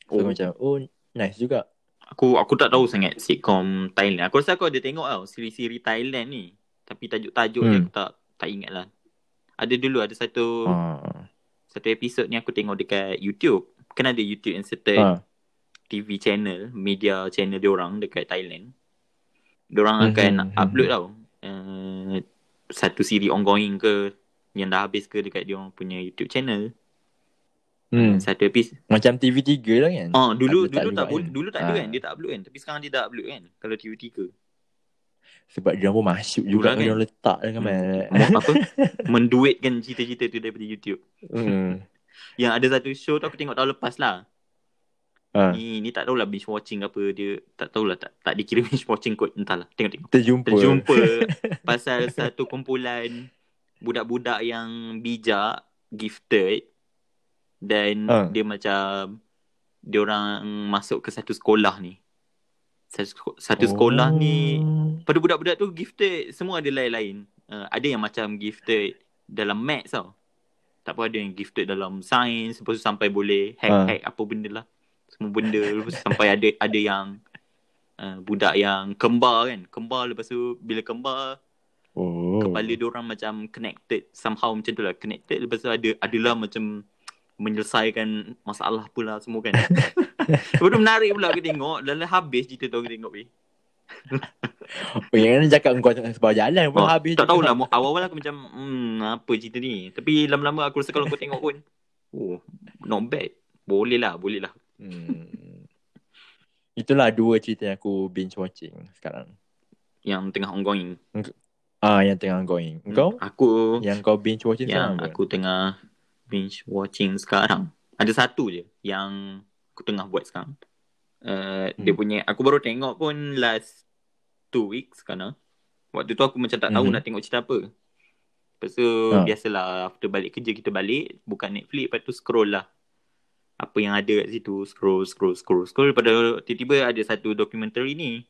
so Oh. macam oh nice juga. Aku aku tak tahu sangat sitcom Thailand. Aku rasa aku ada tengok tau siri-siri Thailand ni. Tapi tajuk-tajuk hmm. dia Hmm. aku tak tak ingat lah. Ada dulu ada satu Ah. satu episod ni aku tengok dekat YouTube. Kan ada YouTube yang certain Ah. TV channel, media channel dia orang dekat Thailand. Diorang Mhm, akan mhm. upload tau. Uh, satu siri ongoing ke yang dah habis ke dekat dia orang punya YouTube channel. Hmm. Satu episod. Macam TV3 lah kan. Oh, dulu Upload tak dulu tak juga boleh, kan? dulu tak ada Ah. kan. Dia tak upload kan. Tapi sekarang dia dah upload kan. Kalau TV3. Sebab dia pun masuk juga kan. kan. Dia letak kan Hmm. Mo- apa? Menduitkan cerita-cerita tu daripada YouTube. hmm. Yang ada satu show tu aku tengok tahun lepas lah. ah. Ni ni tak tahulah binge watching apa dia. Tak tahulah tak tak dikira binge watching kot. Entahlah. Tengok-tengok. Terjumpa. Terjumpa pasal satu kumpulan budak-budak yang bijak gifted dan Ah. dia macam dia orang masuk ke satu sekolah ni. Satu, satu sekolah ni Oh. pada budak-budak tu gifted semua ada lain-lain. Uh, ada yang macam gifted dalam maths tau. Tak apa ada yang gifted dalam sains lepas tu sampai boleh hack-hack apa benda lah. Semua benda lepas tu sampai ada ada yang uh, budak yang kembar kan. Kembar lepas tu bila kembar Oh. kepala dia orang macam connected somehow macam tu lah connected lepas tu ada adalah macam menyelesaikan masalah pula semua kan. lepas tu menarik pula aku tengok dalam habis cerita tu aku tengok weh. Oh, yang mana cakap kau sebuah jalan pun Oh, habis. tak tahulah mu- awal-awal aku macam hmm apa cerita ni. Tapi lama-lama aku rasa kalau kau tengok pun oh not bad. Boleh lah, boleh lah. Hmm. Itulah dua cerita yang aku binge watching sekarang. Yang tengah ongoing. Ah, yang tengah ongoing. Hmm, Kau? Aku Yang kau binge watching yang sekarang aku tengah binge watching sekarang. Ada satu je yang aku tengah buat sekarang. Uh, hmm. Dia Hmm. punya aku baru tengok pun last two weeks kan. Waktu tu aku macam tak tahu Mhm. nak tengok cerita apa. Lepas tu Ha. biasalah after balik kerja kita balik buka Netflix lepas tu scroll lah. Apa yang ada kat situ scroll scroll scroll scroll pada tiba-tiba ada satu dokumentari ni.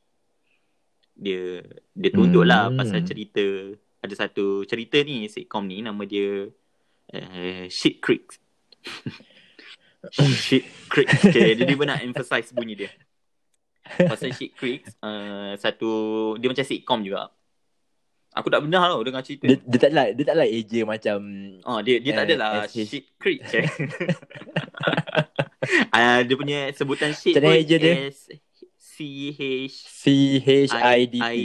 Dia dia tunjuk lah Hmm. pasal cerita ada satu cerita ni sitcom ni nama dia uh, Shit Creek. Shit Creek. Okay, dia, dia nak emphasize bunyi dia. Pasal Shit Creek, uh, satu dia macam sitcom juga. Aku tak benar tau dengar cerita. Dia, dia tak like dia tak like AJ macam Oh dia dia tak Eh, adalah SH. shit creek. Ah dia punya sebutan shit Macam pun je dia? C H C H I D T.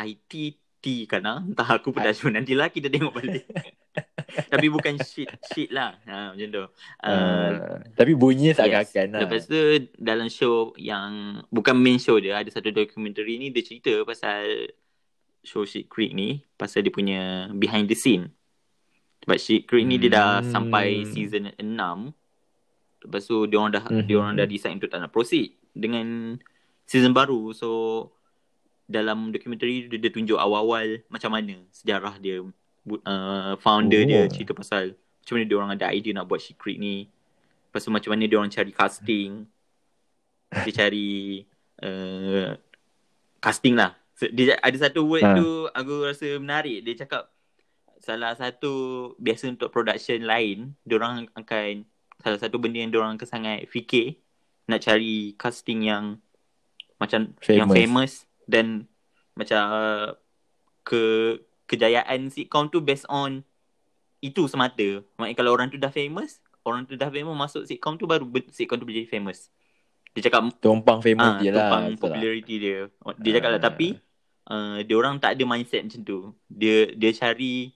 I- T T kan ah. Entah aku pun dah cuma nanti lah kita tengok balik. Tapi bukan shit shit lah. Ha macam tu. Uh, Uh, tapi bunyinya tak yes. akan lah. Lepas tu dalam show yang bukan main show dia ada satu dokumentari ni dia cerita pasal show Shit Creek ni pasal dia punya behind the scene. Sebab Shit Creek ni dia dah Hmm. sampai season 6. Lepas tu dia orang dah Mhm. dia orang dah decide untuk tak nak proceed dengan season baru. So dalam dokumentari dia, dia tunjuk awal-awal macam mana sejarah dia uh, founder Oh. dia cerita pasal macam mana dia orang ada idea nak buat Creek ni. Lepas tu macam mana dia orang cari casting. Dia cari uh, casting lah. So, dia ada satu word Ha. tu aku rasa menarik. Dia cakap salah satu biasa untuk production lain, dia orang akan salah satu benda yang dia orang akan sangat fikir nak cari casting yang macam yang Famous. famous dan macam uh, ke kejayaan sitcom tu based on itu semata. Maknanya kalau orang tu dah famous, orang tu dah famous masuk sitcom tu baru sitcom tu menjadi famous. Dia cakap Tumpang famous ah dia lah. tumpang tak? popularity dia. Dia cakap lah Ah. tapi uh, dia orang tak ada mindset macam tu. Dia dia cari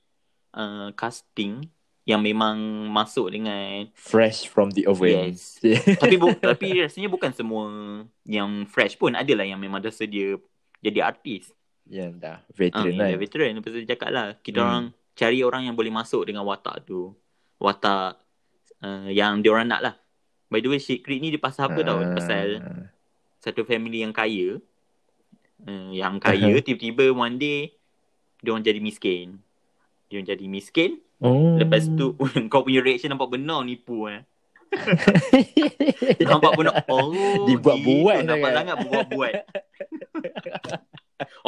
uh, casting yang memang masuk dengan Fresh from the oven. Yes. tapi bu, tapi rasanya bukan semua yang fresh pun adalah yang memang dah sedia jadi artis. Yang dah Ah, veteran yang lah. veteran. Lepas tu dia cakap lah. Kita Hmm. orang cari orang yang boleh masuk dengan watak tu. Watak uh, yang dia orang nak lah. By the way, Creek ni dia pasal apa tau? Ah. Pasal satu family yang kaya. Uh, yang kaya, tiba-tiba one day, dia orang jadi miskin. Dia orang jadi miskin. Oh. Lepas tu, kau punya reaction nampak benar nipu eh. Nampak benar. Oh, Dibuat-buat. Nampak sangat buat-buat.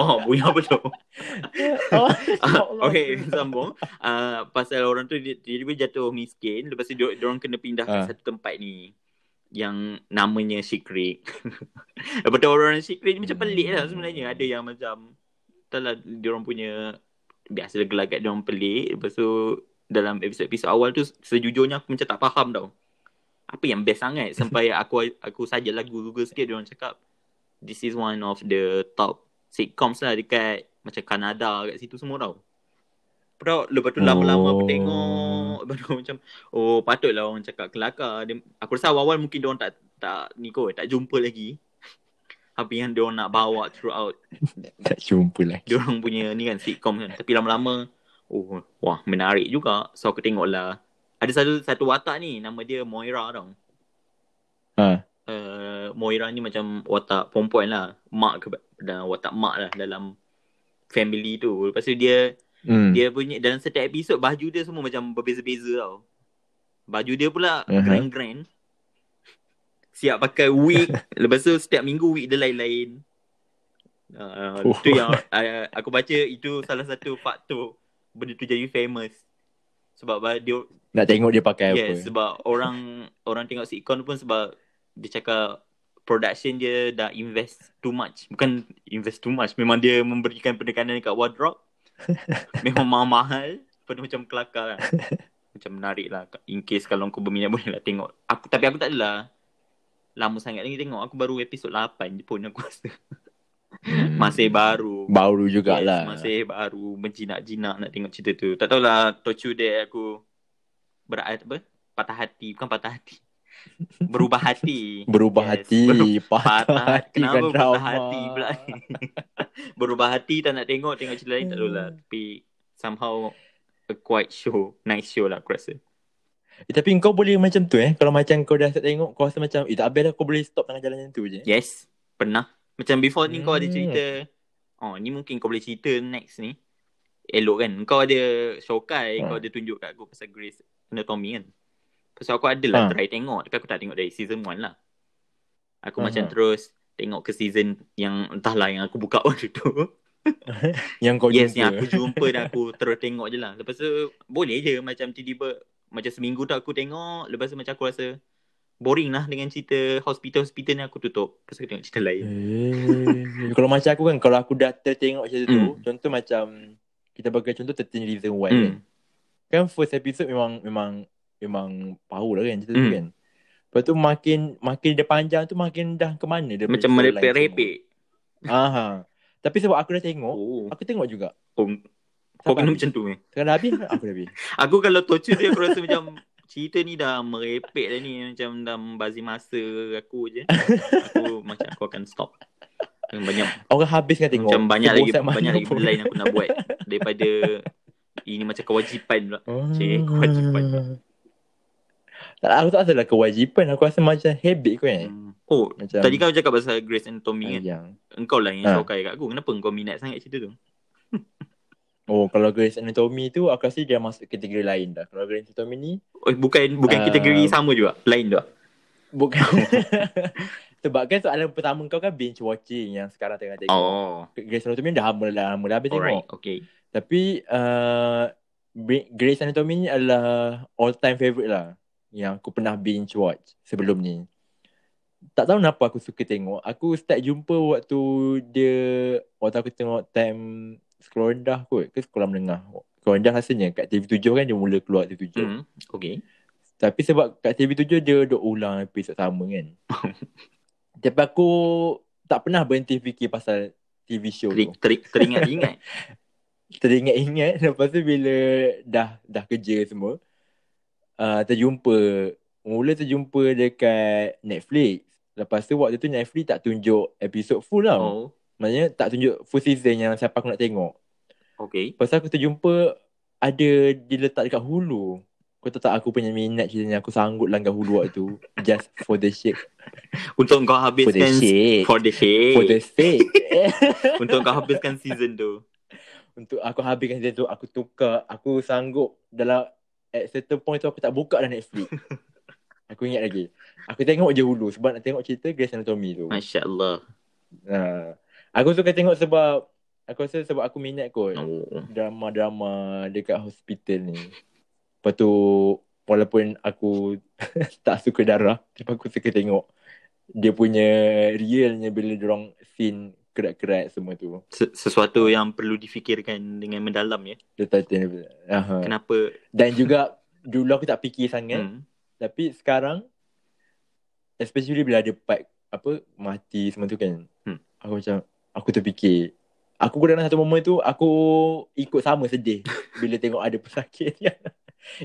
Oh, bunyi apa tu? oh. Ah, okay, sambung. Uh, pasal orang tu dia tiba-tiba jatuh miskin. Lepas tu dia, dia orang kena pindah Ah. ke satu tempat ni. Yang namanya Sheik Creek. Lepas tu orang Sheik Creek ni macam pelik lah sebenarnya. Ada yang macam, tak lah, dia orang punya, biasa gelagat dia orang pelik. Lepas tu dalam episod-episod awal tu sejujurnya aku macam tak faham tau. Apa yang best sangat sampai aku aku saja lagu Google sikit dia orang cakap this is one of the top sitcoms lah dekat macam Kanada kat situ semua tau. Tu, lepas tu lama-lama aku Oh. tengok tu macam Oh patutlah orang cakap kelakar dia, Aku rasa awal-awal mungkin dia orang tak Tak ni kot Tak jumpa lagi Apa yang dia orang nak bawa throughout Tak jumpa lagi. Dia orang punya ni kan sitcom kan Tapi lama-lama Oh wah menarik juga So aku tengok lah Ada satu satu watak ni Nama dia Moira tau Ha. uh, Moira ni macam watak perempuan lah Mak ke dan watak mak lah dalam family tu Lepas tu dia Hmm. dia punya dalam setiap episod baju dia semua macam berbeza-beza tau. Baju dia pula Uh-huh. grand-grand. Siap pakai wig. Lepas tu setiap minggu wig dia lain-lain. Uh, Oh. tu yang uh, aku baca itu salah satu faktor benda tu jadi famous. Sebab ba- dia Nak tengok dia pakai apa. yes, sebab orang orang tengok sitcom pun sebab dia cakap production dia dah invest too much. Bukan invest too much, memang dia memberikan penekanan dekat wardrobe. memang mahal-mahal. Tu macam kelakar lah. macam menarik lah. In case kalau kau berminat boleh lah tengok. Aku Tapi aku tak adalah lama sangat lagi tengok. Aku baru episod 8 je pun aku rasa. Hmm. Masih baru. Baru jugalah. Masih baru menjinak-jinak nak tengok cerita tu. Tak tahulah Tochu dia aku berat apa? Patah hati. Bukan patah hati. Berubah hati. Berubah Yes, hati. beru- Patah patah hati Kenapa kan patah drama. hati pula? Berubah hati tak nak tengok. Tengok cerita lain tak tahulah. Tapi somehow a quite show. Nice show lah aku rasa. Eh, tapi kau boleh macam tu eh. Kalau macam kau dah start tengok, kau rasa macam, eh tak habis dah kau boleh stop tengah jalan macam tu je. Yes. Pernah. Macam before ni kau ada Hmm. cerita. Oh ni mungkin kau boleh cerita next ni. Elok kan. Kau ada Shokai. Hmm. Kau ada tunjuk kat aku pasal Grace Anatomy kan. Pasal aku ada lah Ha. try tengok. Tapi aku tak tengok dari season 1 lah. Aku Aha. macam terus tengok ke season yang entahlah yang aku buka waktu tu. Yang kau yes, jumpa. yang aku jumpa dan aku terus tengok je lah. Lepas tu boleh je macam tiba-tiba macam seminggu tu aku tengok. Lepas tu macam aku rasa boring lah dengan cerita hospital-hospital ni aku tutup. Lepas aku tengok cerita lain. Eh, kalau macam aku kan, kalau aku dah tertengok cerita tu, Hmm. contoh macam, kita bagi contoh 13 Reason Why Hmm. kan. Kan first episode memang, memang, memang power lah kan cerita tu Hmm. kan. Lepas tu makin, makin dia panjang tu makin dah ke mana dia Macam merepek-repek. Aha. Tapi sebab aku dah tengok, Oh. aku tengok juga. oh. Kau kena macam tu eh. Sekarang dah habis, aku dah habis. Aku kalau torture tu aku rasa macam cerita ni dah merepek dah ni. Macam dah membazir masa aku je. Aku macam aku akan stop. Banyak Orang habis kan tengok. macam banyak lagi banyak lagi benda lain aku nak buat daripada ini macam kewajipan pula. Oh. Cik, kewajipan. Tak, aku tak rasa lah kewajipan. Aku rasa macam habit kau kan. Hmm. Oh, Macam tadi kau cakap pasal Grace Anatomy kan. yang Engkau lah yang Ha. shokai kat aku. Kenapa kau minat sangat cerita tu? Oh, kalau Grey's Anatomy tu aku rasa dia masuk kategori lain dah. Kalau Grey's Anatomy ni Oh, bukan bukan Ah. kategori sama juga. Lain tu. bukan Sebab kan soalan pertama kau kan binge watching yang sekarang tengah tengok. Oh, Grey's Anatomy dah lama dah lama dah habis alright. tengok. Okay. Tapi uh, Bri- Grey's Anatomy ni adalah all time favourite lah yang aku pernah binge watch sebelum ni. Tak tahu kenapa aku suka tengok. Aku start jumpa waktu dia waktu aku tengok time sekolah rendah kot ke sekolah menengah. Sekolah rendah rasanya kat TV7 kan dia mula keluar TV7. Hmm. Okay. Tapi sebab kat TV7 dia duk ulang episod sama kan. Tapi aku tak pernah berhenti fikir pasal TV show Ter, tu. ter, teringat-ingat. Teringat-ingat lepas tu bila dah dah kerja semua uh, terjumpa mula terjumpa dekat Netflix. Lepas tu waktu tu Netflix tak tunjuk episod full tau. oh. Maksudnya tak tunjuk full season yang siapa aku nak tengok. Okay. Pasal aku terjumpa ada diletak dekat hulu. Kau tahu tak aku punya minat ceritanya aku sanggup langgar hulu waktu tu. Just for the shit. Untuk kau For the habiskan shit. for the shade. For the sake. Untuk kau habiskan season tu. Untuk aku habiskan season tu, aku tukar. Aku sanggup dalam at certain point tu aku tak buka dah Netflix. aku ingat lagi. Aku tengok je hulu sebab nak tengok cerita Grey's Anatomy tu. Masya Allah. Ha. Aku suka tengok sebab aku rasa sebab aku minat kot. Oh. drama-drama dekat hospital ni. Lepas tu walaupun aku tak suka darah, tapi aku suka tengok dia punya realnya bila dorong scene kerat-kerat semua tu. Se- Sesuatu yang perlu difikirkan dengan mendalam ya. Title Aha. Kenapa? Dan juga dulu aku tak fikir sangat, Hmm. tapi sekarang especially bila ada part apa mati semua tu kan. Hmm. Aku macam aku terfikir Aku dalam satu momen tu aku ikut sama sedih bila tengok ada pesakit yang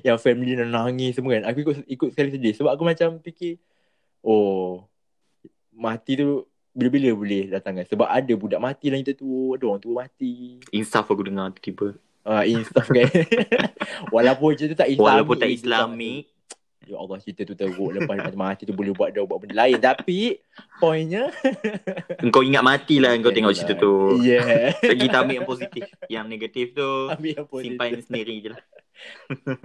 yang family nak nangis semua kan. Aku ikut ikut sekali sedih sebab aku macam fikir oh mati tu bila-bila boleh datang kan. Sebab ada budak mati dalam cerita tu, ada orang tu mati. Insaf aku dengar tiba-tiba. Ah insaf kan. Walaupun cerita tu tak islamik. Walaupun tak Islamik. Ya Allah cerita tu teruk lepas lepas mati tu boleh buat dia buat benda lain tapi poinnya Engkau ingat mati lah engkau tengok cerita tu. Yeah. So, kita ambil yang positif. Yang negatif tu Ambil yang positif. simpan sendiri je lah.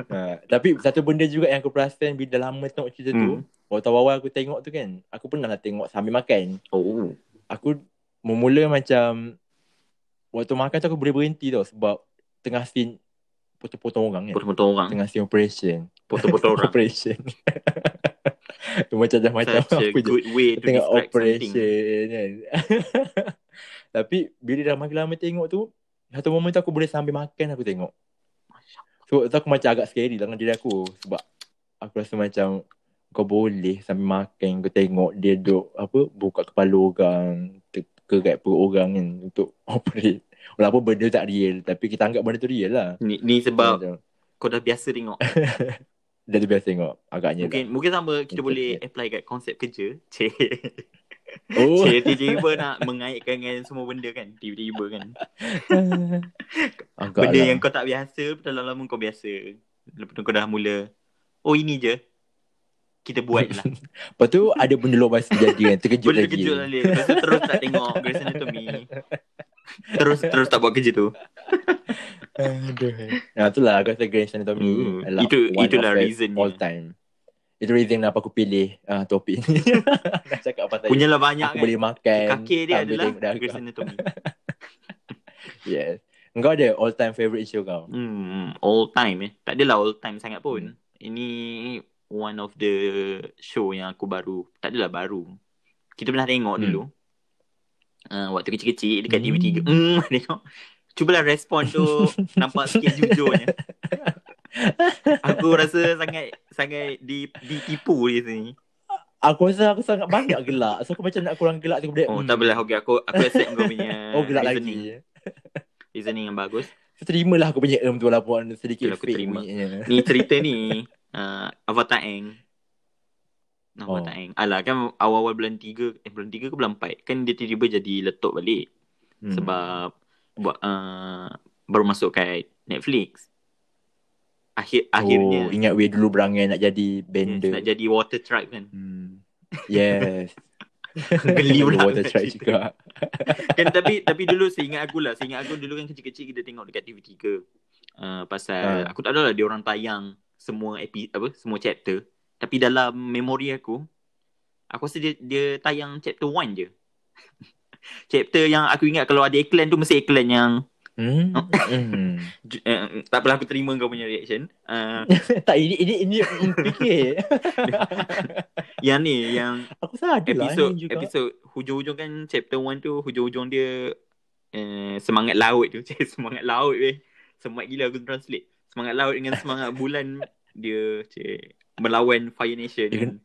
Ha, tapi satu benda juga yang aku perasan bila lama tengok cerita tu, Hmm. waktu awal aku tengok tu kan, aku pernah lah tengok sambil makan. Oh. Aku memula macam waktu makan tu aku boleh berhenti tau sebab tengah scene potong-potong orang kan. Potong-potong orang. Tengah scene operation. Potong-potong orang. operation. macam dah macam Such a apa je. good way to Tengok describe operation kan. Tapi bila dah makin lama tengok tu, satu momen tu aku boleh sambil makan aku tengok. So, tu aku macam agak scary dengan diri aku sebab aku rasa macam kau boleh sambil makan kau tengok dia duk apa buka kepala orang kerat perut orang kan untuk operate. Walaupun benda tak real tapi kita anggap benda tu real lah. Ni, ni sebab Macam, kau dah biasa tengok. tu biasa tengok agaknya Mungkin mungkin sama kita boleh apply kat konsep kerja. Cik. Oh. Cik tiba-tiba nak mengaitkan dengan semua benda kan. Tiba-tiba kan. Agak Benda lah. yang kau tak biasa, dalam lama kau biasa. Lepas tu kau dah mula, oh ini je. Kita buat lah. Lepas tu ada benda luar biasa jadi kan terkejut Boleh lagi. terkejut Lil. Lepas tu terus tak tengok Grey's Anatomy. Terus terus tak buat kerja tu. Aduh. Nah, itulah aku rasa Grey's Anatomy Hmm. adalah Itu- itulah reasonnya. all time. Itu reason kenapa aku pilih uh, topik ni. Nak cakap pasal Punyalah banyak aku kan. boleh makan. Kaki dia adalah. Grey's Anatomy. Yes. Engkau ada all time favourite show kau? Hmm, all time eh. Tak adalah all time sangat pun. Hmm. Ini one of the show yang aku baru. Tak adalah baru. Kita pernah tengok Hmm. dulu. Uh, waktu kecil-kecil dekat Hmm. TV3. Hmm, tengok. Cubalah respon tu nampak sikit jujurnya. Aku rasa sangat sangat di, ditipu di sini. Aku rasa aku sangat banyak gelak. So aku macam nak kurang gelak tu. Oh, tak boleh. Okay, aku aku accept kau punya Oh gelak reasoning. lagi. Reasoning yang bagus. So, terimalah aku punya erm tu walaupun sedikit Itulah aku fake terima. bunyinya. Ni cerita ni uh, Avatar Eng. Avatar Oh. Eng. Alah kan awal-awal bulan 3 eh bulan 3 ke bulan 4 kan dia tiba-tiba jadi letup balik Hmm. sebab buat uh, baru masuk kat Netflix. Akhir oh, akhirnya ingat we dulu berangai nak jadi yes, bender. nak jadi water tribe kan. Hmm. Yes. Geli pula Water cerita. juga. kan tapi tapi dulu seingat aku lah, seingat aku dulu kan kecil-kecil kita tengok dekat TV3. Uh, pasal Ha. aku tak tahu lah dia orang tayang semua epi apa semua chapter. Tapi dalam memori aku aku rasa dia dia tayang chapter 1 je. chapter yang aku ingat kalau ada iklan tu mesti iklan yang Hmm. Hmm. uh, tak apalah aku terima kau punya reaction. Uh, tak ini ini ini fikir. yang ni yang Aku sadar episod lah episod hujung-hujung kan chapter 1 tu hujung-hujung dia uh, semangat laut tu. Cik, semangat laut weh. Semangat gila aku translate. Semangat laut dengan semangat bulan dia cik, melawan Fire Nation. Dia Kan.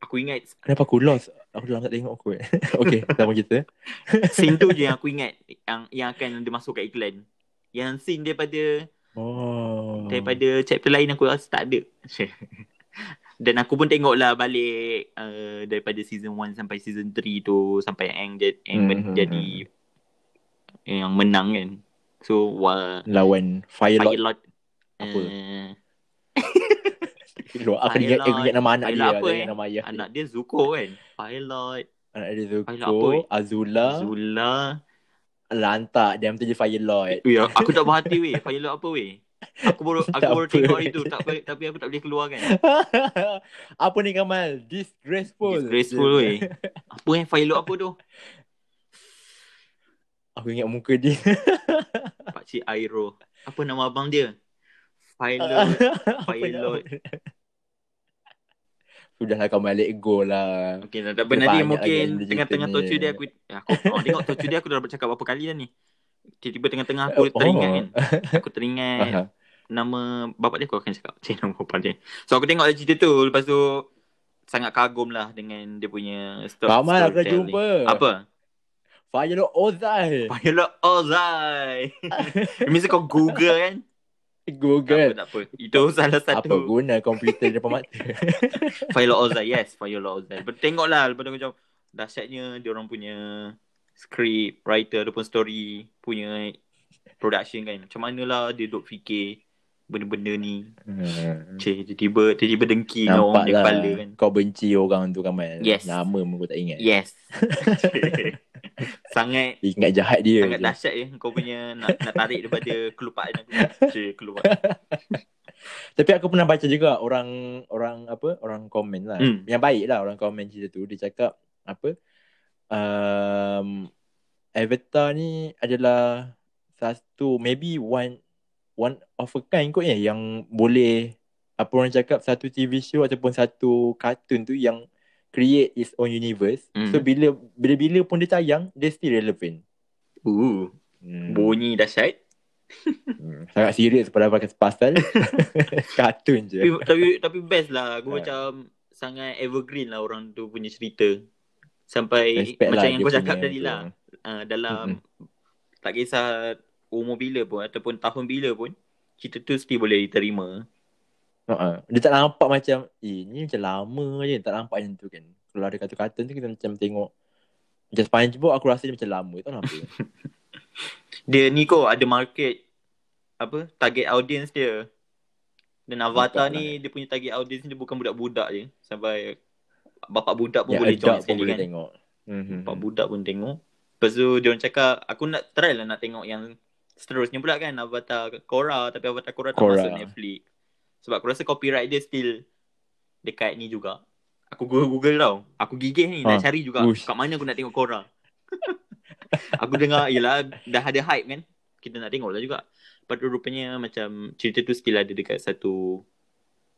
Aku ingat Kenapa aku lost? Aku dah tak tengok aku. okay, sama kita. scene tu je yang aku ingat yang yang akan dia masuk kat iklan. Yang scene daripada Oh. daripada chapter lain aku rasa tak ada. Dan aku pun tengok lah balik uh, daripada season 1 sampai season 3 tu sampai Aang jadi, Aang Hmm, men- hmm, jadi yang menang kan. So wah, Lawan Fire Fire Lord. Lord. Apa? Uh, Lord. Aku Fire ingat, aku ingat nama anak Fire dia. Apa eh? nama ayah dia. anak dia Zuko kan. Fire Lord. Anak dia Fire Lord apa, Zuko, weh? Azula, Zula. Lantak. Dia tu je Fire. Ya, aku tak berhati weh. Fire apa weh? Aku baru aku Tak baru apa. tengok itu tak, tapi aku tak boleh keluar kan. apa ni Kamal? Disgraceful. Disgraceful weh. Apa yang Fire Lord apa tu? Aku ingat muka dia. Pak Cik Airo. Apa nama abang dia? Fire Lord. Apa Fire nak- Lord. Sudahlah Kamal let go lah. Okay, tak apa nanti mungkin tengah-tengah torture dia aku aku oh, tengok torture dia aku dah bercakap berapa kali dah ni. Tiba-tiba tengah-tengah aku Oh. teringat kan. Aku teringat nama bapak dia aku akan cakap. Cik nama bapak dia. So aku tengok lah cerita tu lepas tu sangat kagum lah dengan dia punya story. Kamal aku dah jumpa. Apa? Lord Ozai. Lord Ozai. Mesti kau Google kan? Google. Tak apa, tak apa. Itu salah Apa satu. guna komputer depan mata? Lord Ozai. Yes, Lord Ozai. Tengoklah lepas tu macam dahsyatnya dia orang punya script writer ataupun story punya production kan. Macam manalah dia duk fikir benda-benda ni. Hmm. Cik, tiba-tiba tiba-tiba dengki dengan orang Nampak dia lah kepala kan. Kau benci orang tu Kamal Yes. Nama pun kau tak ingat Yes. sangat Ingat jahat dia sangat dahsyat ya kau punya nak, nak tarik daripada kelupaan aku. Cik, keluar. Tapi aku pernah baca juga Orang Orang apa Orang komen lah Hmm. Yang baik lah Orang komen cerita tu Dia cakap Apa um, Avatar ni Adalah Satu Maybe one One of a kind kot ya Yang boleh Apa orang cakap Satu TV show Ataupun satu Kartun tu Yang Create its own universe Hmm. So bila Bila-bila pun dia tayang Dia still relevant Uh, hmm. bunyi dahsyat. Hmm. Sangat serius pada pakai pasal Kartun je tapi, tapi tapi best lah aku Ah. macam sangat evergreen lah orang tu punya cerita sampai Respect macam lah yang kau cakap tadi tu. lah uh, dalam tak kisah umur bila pun ataupun tahun bila pun cerita tu still boleh diterima Uh-uh. Dia tak nampak macam Eh ni macam lama je Tak nampak macam tu kan Kalau ada kartun-kartun tu Kita macam tengok Macam SpongeBob Aku rasa dia macam lama Tak nampak dia ni kok ada market apa target audience dia dan Avatar ni dia punya target audience dia bukan budak-budak je sampai bapak budak pun Yang boleh join pun sekali boleh kan tengok Mhm. Bapak budak pun tengok. Lepas tu dia orang cakap aku nak try lah nak tengok yang seterusnya pula kan Avatar Korra tapi Avatar Korra tak Korra. masuk Netflix. Sebab aku rasa copyright dia still dekat ni juga. Aku Google-Google tau. Aku gigih ni nak Ha. cari juga Ush. kat mana aku nak tengok Korra. aku dengar yelah dah ada hype kan. Kita nak tengok lah juga. Lepas tu rupanya macam cerita tu still ada dekat satu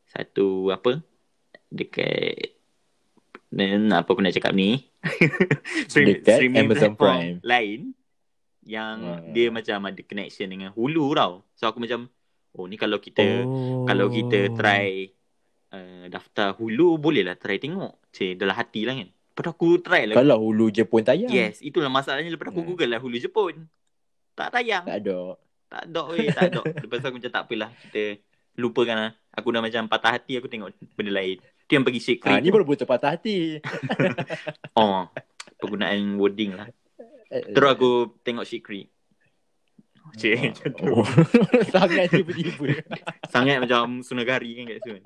satu apa dekat dan apa aku nak cakap ni Dekat Amazon platform Prime. lain yang Hmm. dia macam ada connection dengan Hulu tau so aku macam oh ni kalau kita oh. kalau kita try uh, daftar Hulu boleh lah try tengok. Cik dalam hati lah kan. Lepas aku try lah. Kalau hulu je pun tayang. Yes itulah masalahnya. Lepas aku Hmm. google lah Hulu Jepun. Tak tayang. Tak ada. Tak ada weh tak ada. Lepas aku macam tak apalah kita lupakan lah. Aku dah macam patah hati aku tengok benda lain. Tu yang pergi shake ha, creek Ni baru betul patah hati. Oh penggunaan wording lah. Eh, terus aku tengok shake Cik, macam tu. oh. Sangat tiba-tiba Sangat macam sunagari kan kat situ kan.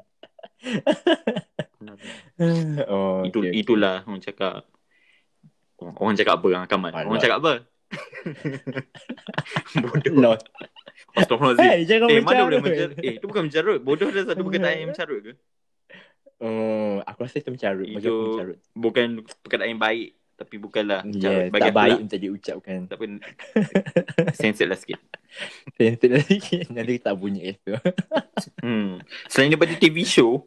oh, Itu okay, okay. itulah orang cakap. Orang, orang cakap apa Kamal? Orang cakap apa? Bodoh. Lot. Astagfirullahalazim. Hey, jangan Eh, mana boleh mencarut. mencarut? Eh, itu bukan mencarut. Bodoh dah satu perkataan yang mencarut ke? Oh, aku rasa itu mencarut. Macam Itu- mencarut. Bukan perkataan yang baik. Tapi bukanlah. Yes, Bagi tak baik lah. untuk diucapkan. Tak pun sensitif lah sikit. Sensitif lagi. Nanti tak bunyi itu. Hmm. Selain daripada TV show,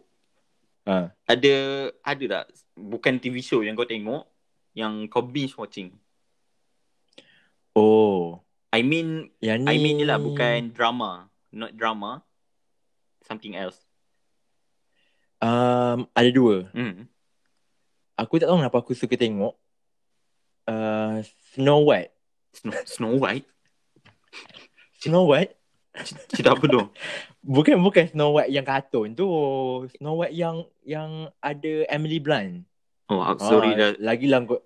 Ha. ada ada tak bukan TV show yang kau tengok yang kau binge watching? Oh. I mean Yang ni. I mean ni lah bukan drama, not drama. Something else. Um, ada dua. Hmm. Aku tak tahu kenapa aku suka tengok. Uh, Snow White. Snow, Snow White. Snow White? Cerita apa tu? Bukan bukan Snow White yang kartun tu. Snow White yang yang ada Emily Blunt. Oh, aku sorry dah. Lagi lah kau.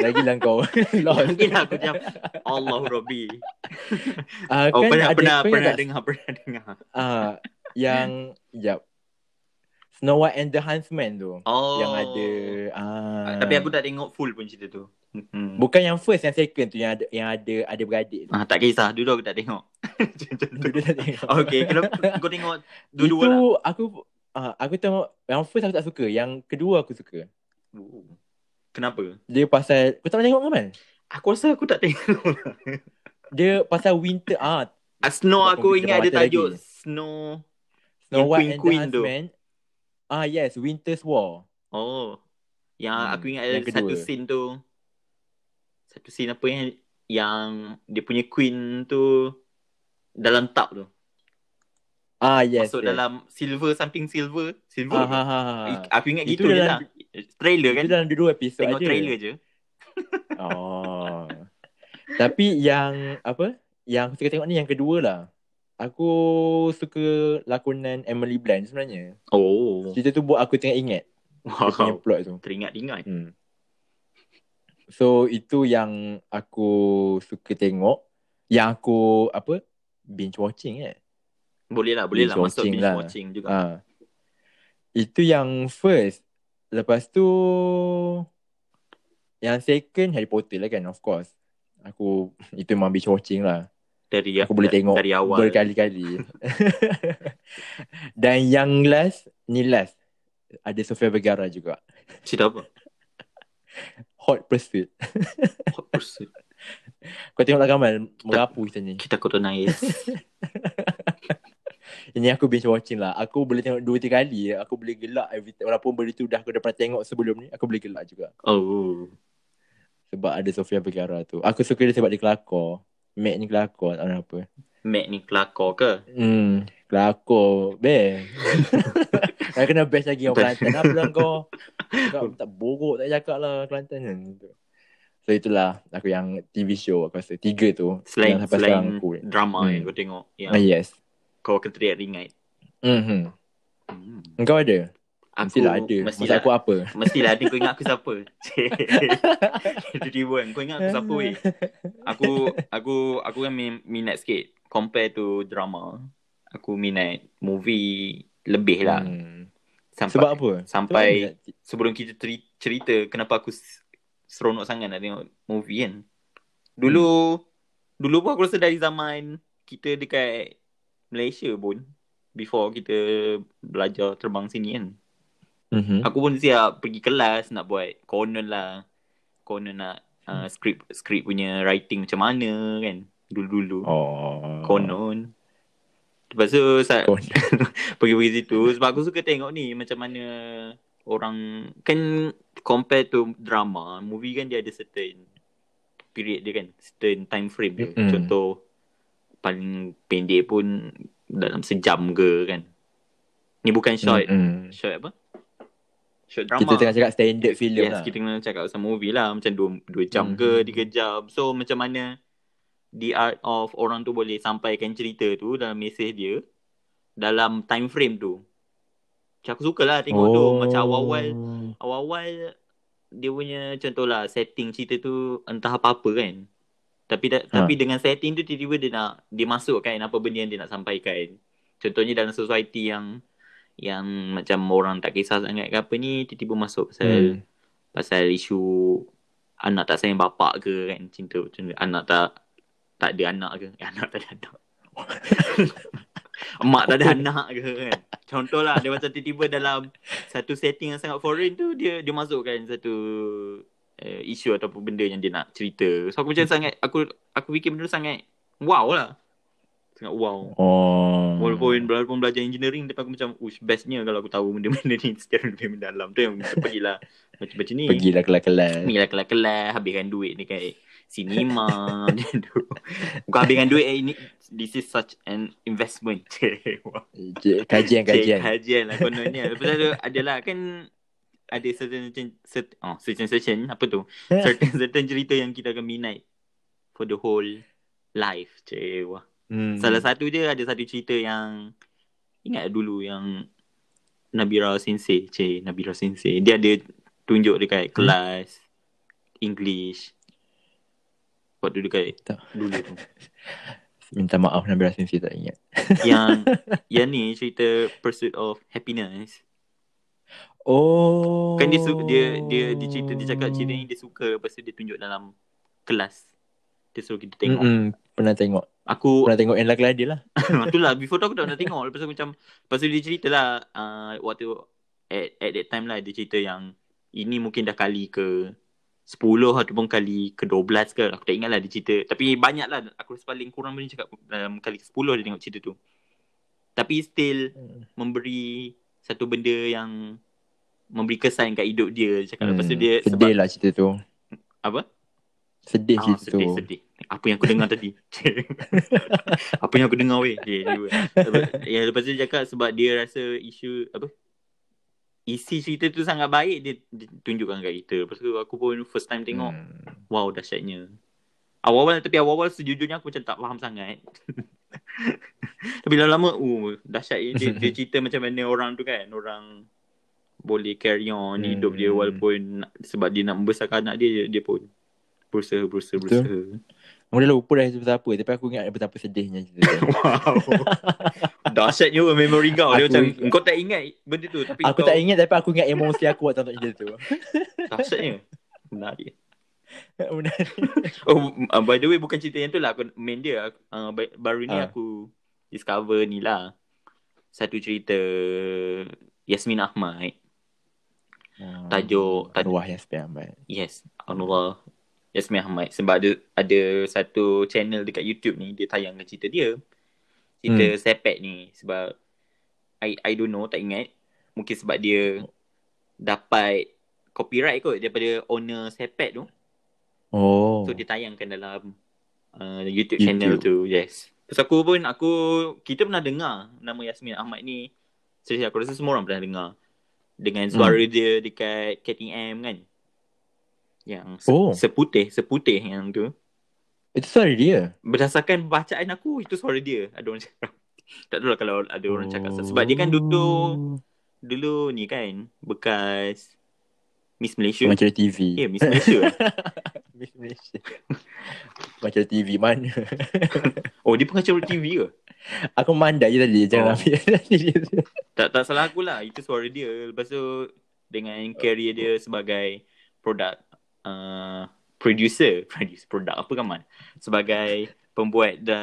lagi lah kau. lost. Lagi lah aku macam Allah Rabbi. Ah, Oh, pernah ada- pernah pernah tak? dengar, pernah dengar. Ah, yang yep. Snow White and the Huntsman tu. Oh. Yang ada ah. Tapi aku tak tengok full pun cerita tu. Hmm. bukan yang first yang second tu yang ada yang ada ada beradik tu. Ah, tak kisah, dulu aku tak tengok. Dulu tak tengok. Okay, kenapa kau tengok dua-dua Itu lah? aku ah, aku tengok yang first aku tak suka, yang kedua aku suka. Oh. Kenapa? Dia pasal kau tak pernah tengok ke man? Aku rasa aku tak tengok. Dia pasal winter ah Ah, Snow aku ingat ada tajuk lagi. Snow. Snow White Queen and Queen the. Huntsman. Ah yes, Winter's War. Oh. Yang Hmm, aku ingat ada yang kedua. satu scene tu. Satu scene apa yang yang dia punya queen tu dalam tub tu. Ah yes. Masuk yes. dalam silver samping silver. Silver. ah, ha, ha, ha. I- Aku ingat Itu gitu je lah. Trailer kan? Itu dalam dua episod Tengok aja. trailer je. Oh. Tapi yang apa? Yang suka tengok ni yang kedua lah. Aku suka lakonan Emily Blunt sebenarnya. Oh. Cerita tu buat aku tengah ingat dia punya Wow. plot tu. Teringat-ingat. Hmm. So itu yang aku suka tengok. Yang aku apa? Binge watching eh. Boleh lah, boleh lah. Binge Masuk watching binge lah. watching juga. Ah. Itu yang first. Lepas tu yang second Harry Potter lah kan of course. Aku itu memang binge watching lah. Dari Aku boleh tengok dari awal. berkali-kali. Dan yang last, ni last. Ada Sofia Vergara juga. Cerita apa? Hot Pursuit. Hot pursuit. Kau tengok tak Kamal? Merapu kita ni. Kita kotor nangis. Ini aku binge watching lah. Aku boleh tengok dua tiga kali. Aku boleh gelak every time. Walaupun benda tu dah aku dah pernah tengok sebelum ni. Aku boleh gelak juga. Oh. Sebab ada Sofia Vergara tu. Aku suka dia sebab dia kelakor. Mac ni kelakor. Tak tahu apa. Mac ni kelakor ke? Hmm. Kelakor. Best. Dah kena best lagi orang Kelantan. Apa lah kau? Kau tak borok tak cakap lah Kelantan kan. So itulah aku yang TV show aku rasa. Tiga tu. Selain yang sampai selain aku. drama Hmm. yang kau tengok yang Ah, yes. kau akan teriak ringat. Mm-hmm. Hmm. Engkau ada? Aku Mestilah ada. Mestilah aku apa? Mestilah ada kau ingat aku siapa. Tiba-tiba kan kau ingat aku siapa weh. Aku aku aku kan min- minat sikit compare to drama. Aku minat movie lebih lah. Hmm. Sampai Sebab apa? sampai Sebab sebelum kita cerita kenapa aku seronok sangat nak tengok movie kan. Dulu dulu pun aku rasa dari zaman kita dekat Malaysia pun before kita belajar terbang sini kan. Mm-hmm. Aku pun siap pergi kelas nak buat konon lah. Konon nak uh, script script punya writing macam mana kan. Dulu-dulu. Oh. Konon. Lepas tu sa- Konon. pergi-pergi situ sebab aku suka tengok ni macam mana orang kan compare to drama, movie kan dia ada certain period dia kan, certain time frame dia. Mm-mm. Contoh paling pendek pun dalam sejam ke kan. Ni bukan short, Mm-mm. short apa? Short drama. Kita tengah cakap standard film yes, lah. kita kena cakap pasal movie lah macam 2 2 jam Mhm. ke 3 jam. So macam mana the art of orang tu boleh sampaikan cerita tu dalam mesej dia dalam time frame tu. Macam aku suka lah tengok tu macam awal-awal awal-awal dia punya contohlah setting cerita tu entah apa-apa kan. Tapi da, Ha. tapi dengan setting tu tiba-tiba dia nak dia masukkan apa benda yang dia nak sampaikan. Contohnya dalam society yang yang macam orang tak kisah sangat ke apa ni tiba-tiba masuk pasal Hmm. pasal isu anak tak sayang bapak ke kan cinta macam anak tak tak ada anak ke? Eh, anak tak ada anak. Emak tak ada anak ke kan? Contohlah dia macam tiba-tiba dalam satu setting yang sangat foreign tu dia dia masukkan satu uh, isu ataupun benda yang dia nak cerita. So aku macam sangat aku aku fikir benda tu sangat wow lah sangat wow Oh. Walaupun walaupun belajar engineering tapi aku macam ush bestnya kalau aku tahu benda-benda ni secara lebih mendalam. Tu yang kita pergilah baca-baca ni. Pergilah kelas-kelas. Pergilah kelas-kelas habiskan duit dekat cinema macam tu. Habiskan duit eh, ini this is such an investment. Kajian-kajian. kajian lah kononnya. Lepas tu adalah kan ada certain certain oh certain certain apa tu? Certain certain cerita yang kita akan minat for the whole life. Cik, wah. Hmm. Salah satu dia ada satu cerita yang ingat dulu yang Nabira Sensei, cik Nabira Sensei. Dia ada tunjuk dekat Hmm? kelas English. Waktu dekat Tak. dulu tu. Minta maaf Nabila Sensei tak ingat. yang yang ni cerita Pursuit of Happiness. Oh. Kan dia su- dia dia dia cerita dia cakap cerita ni dia suka lepas tu dia tunjuk dalam kelas. Dia suruh kita tengok. Mm-mm. Pernah tengok. Aku Pernah tengok yang lelaki dia lah. tu lah before tu aku tak pernah tengok lepas tu macam lepas tu dia cerita lah uh, waktu at, at that time lah dia cerita yang ini mungkin dah kali ke 10 ataupun kali ke 12 ke aku tak ingat lah dia cerita tapi banyak lah aku rasa paling kurang pun dia cakap dalam kali ke 10 dia tengok cerita tu tapi still memberi satu benda yang memberi kesan kat hidup dia cakap lepas tu Hmm, dia Sedih lah cerita tu. apa Sedih Ah, cerita sedih, sedih. Apa yang aku dengar tadi? apa yang aku dengar weh? Okay, dia, ya, lepas tu dia cakap sebab dia rasa isu apa? Isi cerita tu sangat baik dia, dia tunjukkan kat kita. Lepas tu aku pun first time tengok. Hmm. Wow, dahsyatnya. Awal-awal tapi awal-awal sejujurnya aku macam tak faham sangat. tapi lama-lama uh dahsyat dia, dia cerita macam mana orang tu kan, orang boleh carry on Hmm. hidup dia walaupun sebab dia nak membesarkan anak dia dia pun berusaha berusaha Betul. berusaha. Aku dah lupa dah cerita apa tapi aku ingat betapa sedihnya cerita. Wow. Dahsyatnya pun memory kau. Dia Aku- macam kau tak ingat benda tu tapi aku kau tak ingat tapi aku ingat emosi aku waktu nonton cerita tu. dahsyatnya. Menarik. Benar. Oh, uh, by the way bukan cerita yang tu lah aku main dia. Uh, ba- baru ni Ah. aku discover ni lah. Satu cerita Yasmin Ahmad. Tajuk- tajuk- Arwah Yasmin Ahmad. Yes, Allah Yasmin Ahmad sebab ada ada satu channel dekat YouTube ni dia tayangkan cerita dia. Cerita hmm. sepet ni sebab I I don't know tak ingat. Mungkin sebab dia dapat copyright kot daripada owner sepet tu. Oh. So dia tayangkan dalam uh, YouTube, YouTube. channel tu. Yes. Terus aku pun aku kita pernah dengar nama Yasmin Ahmad ni. Serius aku rasa semua orang pernah dengar. Dengan suara Hmm. dia dekat KTM kan. Yang se- Oh. seputih, seputih yang tu. Itu suara dia. Berdasarkan bacaan aku itu suara dia. Ada orang cakap. Tak tahu lah kalau ada orang cakap sebab dia kan dulu Oh. dulu ni kan bekas Miss Malaysia. Macam TV. Ya, yeah, Miss Malaysia. Miss Malaysia. Macam TV mana? oh, dia pengacara TV ke? aku mandai je tadi. Oh. Jangan ambil dia. Tak tak salah aku lah. Itu suara dia. Lepas tu dengan career dia sebagai produk uh, producer, producer produk apa kan man? Sebagai pembuat the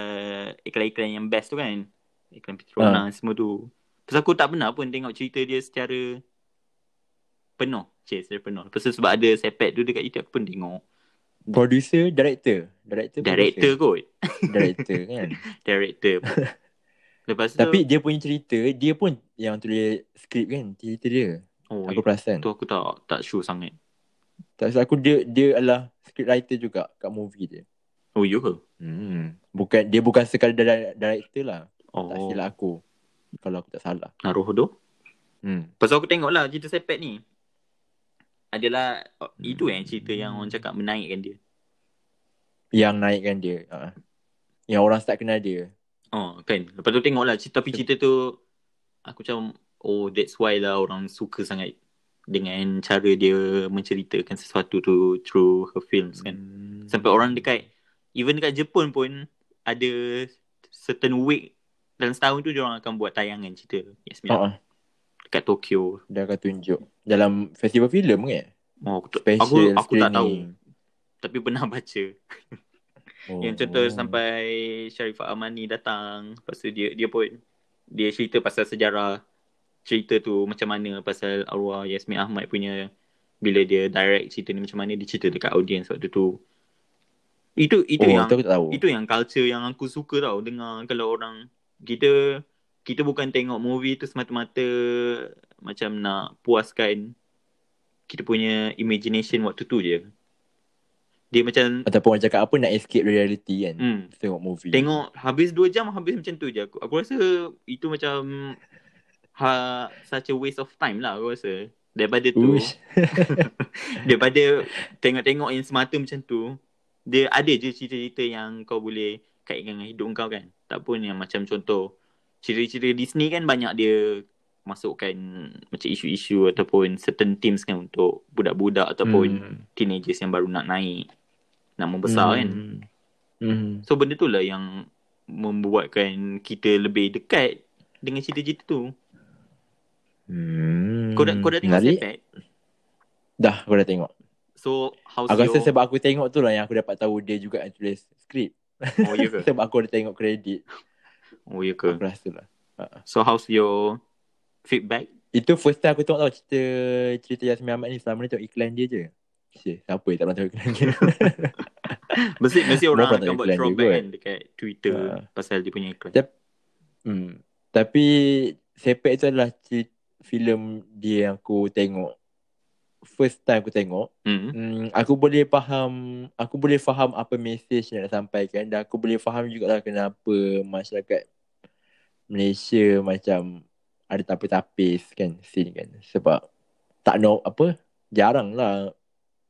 iklan-iklan yang best tu kan. Iklan Petronas semua tu. Terus aku tak pernah pun tengok cerita dia secara penuh. Cik, secara penuh. Lepas tu sebab ada sepet tu dekat YouTube aku pun tengok. Producer, director. Director, Director kot. producer. Director kan. Director. Lepas tu. Tapi dia punya cerita, dia pun yang tulis skrip kan. Cerita dia. oh, Aku perasan. tu aku tak tak sure sangat. Tak silap aku dia dia adalah script writer juga kat movie dia. Oh, you ke? Hmm. Bukan dia bukan sekadar di- director lah. Oh, Tak silap aku. Kalau aku tak salah. Naruhodo. Hmm. Pasal aku tengok lah cerita sepet ni. Adalah oh, Hmm. itu yang cerita yang orang cakap menaikkan dia. Yang naikkan dia. Ha. Yang orang start kenal dia. Oh kan. Lepas tu tengok lah cerita, tapi cerita tu aku macam oh that's why lah orang suka sangat dengan cara dia menceritakan sesuatu tu through her films kan. Hmm. Sampai orang dekat even dekat Jepun pun ada certain week dalam setahun tu dia orang akan buat tayangan cerita Yasmin Ha. dekat Tokyo. Dia akan tunjuk. Dalam festival filem kan? Oh aku tak, Special aku, aku tak tahu tapi pernah baca. Oh. Yang contoh sampai Sharifah Amani datang Lepas tu dia, dia pun Dia cerita pasal sejarah Cerita tu macam mana Pasal arwah Yasmin Ahmad punya Bila dia direct cerita ni macam mana Dia cerita dekat audience waktu tu Itu itu oh, yang tu aku tak tahu. Itu yang culture yang aku suka tau Dengar kalau orang Kita Kita bukan tengok movie tu semata-mata Macam nak puaskan Kita punya imagination waktu tu je Dia macam Ataupun orang cakap apa nak escape reality kan. hmm, Tengok movie. Tengok habis 2 jam habis macam tu je aku. Aku rasa itu macam ha, such a waste of time lah aku rasa. Daripada tu, daripada tengok-tengok yang semata macam tu, dia ada je cerita-cerita yang kau boleh kaitkan dengan hidup kau kan. Tak pun yang macam contoh cerita-cerita Disney kan banyak dia masukkan macam isu-isu ataupun certain themes kan untuk budak-budak ataupun Hmm. teenagers yang baru nak naik nak membesar kan. Hmm. So benda tu lah yang membuatkan kita lebih dekat dengan cerita-cerita tu. Hmm. Kau dah kau dah tengok Menarik. Sepet? Dah, aku dah tengok. So how's Aku your rasa sebab aku tengok tu lah yang aku dapat tahu dia juga yang tulis skrip. Oh ya ke? sebab aku ada tengok kredit. Oh ya ke? Aku rasa lah. So how's your feedback? Itu first time aku tengok tau cerita cerita Yasmin Ahmad ni selama ni tengok iklan dia je. Cik, siapa yang tak pernah tengok iklan dia? Mesti mesti orang akan buat throwback kan dekat Twitter Ha. pasal dia punya iklan. Jap. hmm. Tapi Sepek tu adalah cerita, filem dia yang aku tengok. First time aku tengok. Hmm. Hmm, aku boleh faham aku boleh faham apa message yang nak sampaikan dan aku boleh faham juga lah kenapa masyarakat Malaysia macam ada tapis-tapis kan scene kan. Sebab tak know apa jarang lah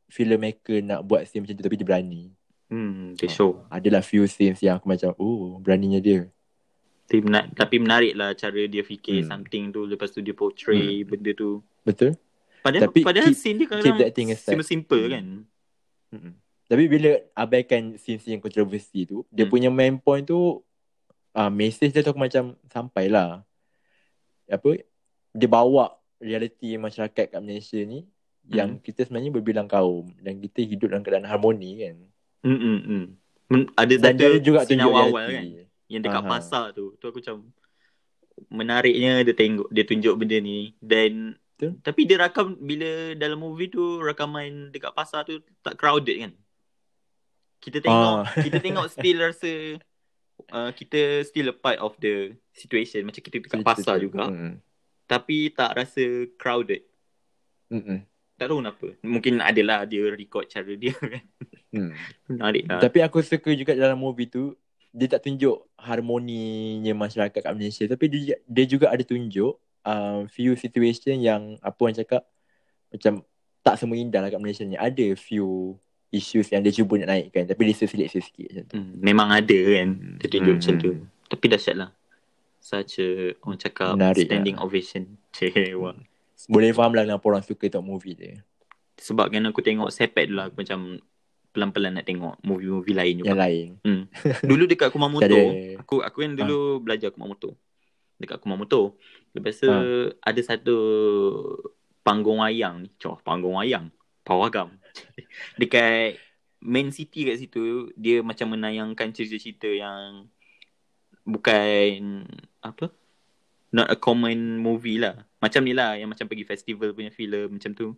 filmmaker nak buat scene macam tu tapi dia berani. Hmm, dia show. adalah few scenes yang aku macam oh beraninya dia Tapi, mena- tapi menarik lah cara dia fikir Hmm. something tu lepas tu dia portray benda tu. betul Padahal Tapi padahal keep- scene dia kadang-kadang aside. simple Hmm. kan. Mm-mm. Tapi bila abaikan scene-scene yang kontroversi tu, dia Hmm. punya main point tu uh, message dia tu aku macam sampai lah. Apa? Dia bawa realiti masyarakat kat Malaysia ni yang Hmm. kita sebenarnya berbilang kaum dan kita hidup dalam keadaan harmoni kan. Hmm, hmm, hmm. Ada Dan satu dia juga scene tunjuk awal-awal kan. Yang dekat Aha. pasar tu. Tu aku macam menariknya dia tengok dia tunjuk benda ni dan Betul. tapi dia rakam bila dalam movie tu rakaman dekat pasar tu tak crowded kan. Kita tengok Ah. kita tengok still rasa uh, kita still a part of the situation macam kita dekat pasar juga Mm-mm. tapi tak rasa crowded. Mm-mm. Tak tahu kenapa. Mungkin adalah dia record cara dia kan. Mm. Menarik lah. Tapi aku suka juga dalam movie tu dia tak tunjuk harmoninya masyarakat kat Malaysia tapi dia dia juga ada tunjuk um, few situation yang apa orang cakap macam tak semua indah lah kat Malaysia ni. Ada few issues yang dia cuba nak naikkan tapi dia selit sikit macam tu. Hmm, memang ada kan dia tunjuk Hmm. macam tu. Tapi dahsyat lah. Such a orang cakap Menarik standing lah. ovation. Cik, wah. Boleh faham lah kenapa orang suka tengok movie dia. Sebab kan aku tengok sepet dulu aku macam pelan-pelan nak tengok movie-movie lain juga. Yang lain. Hmm. Dulu dekat Kumamoto, ada. aku aku kan dulu belajar Kumamoto. Dekat Kumamoto. Lepas tu Ha. ada satu panggung wayang ni. Coh, panggung wayang. Pawagam. dekat main city kat situ, dia macam menayangkan cerita-cerita yang bukan apa? Not a common movie lah. Macam ni lah yang macam pergi festival punya filem macam tu.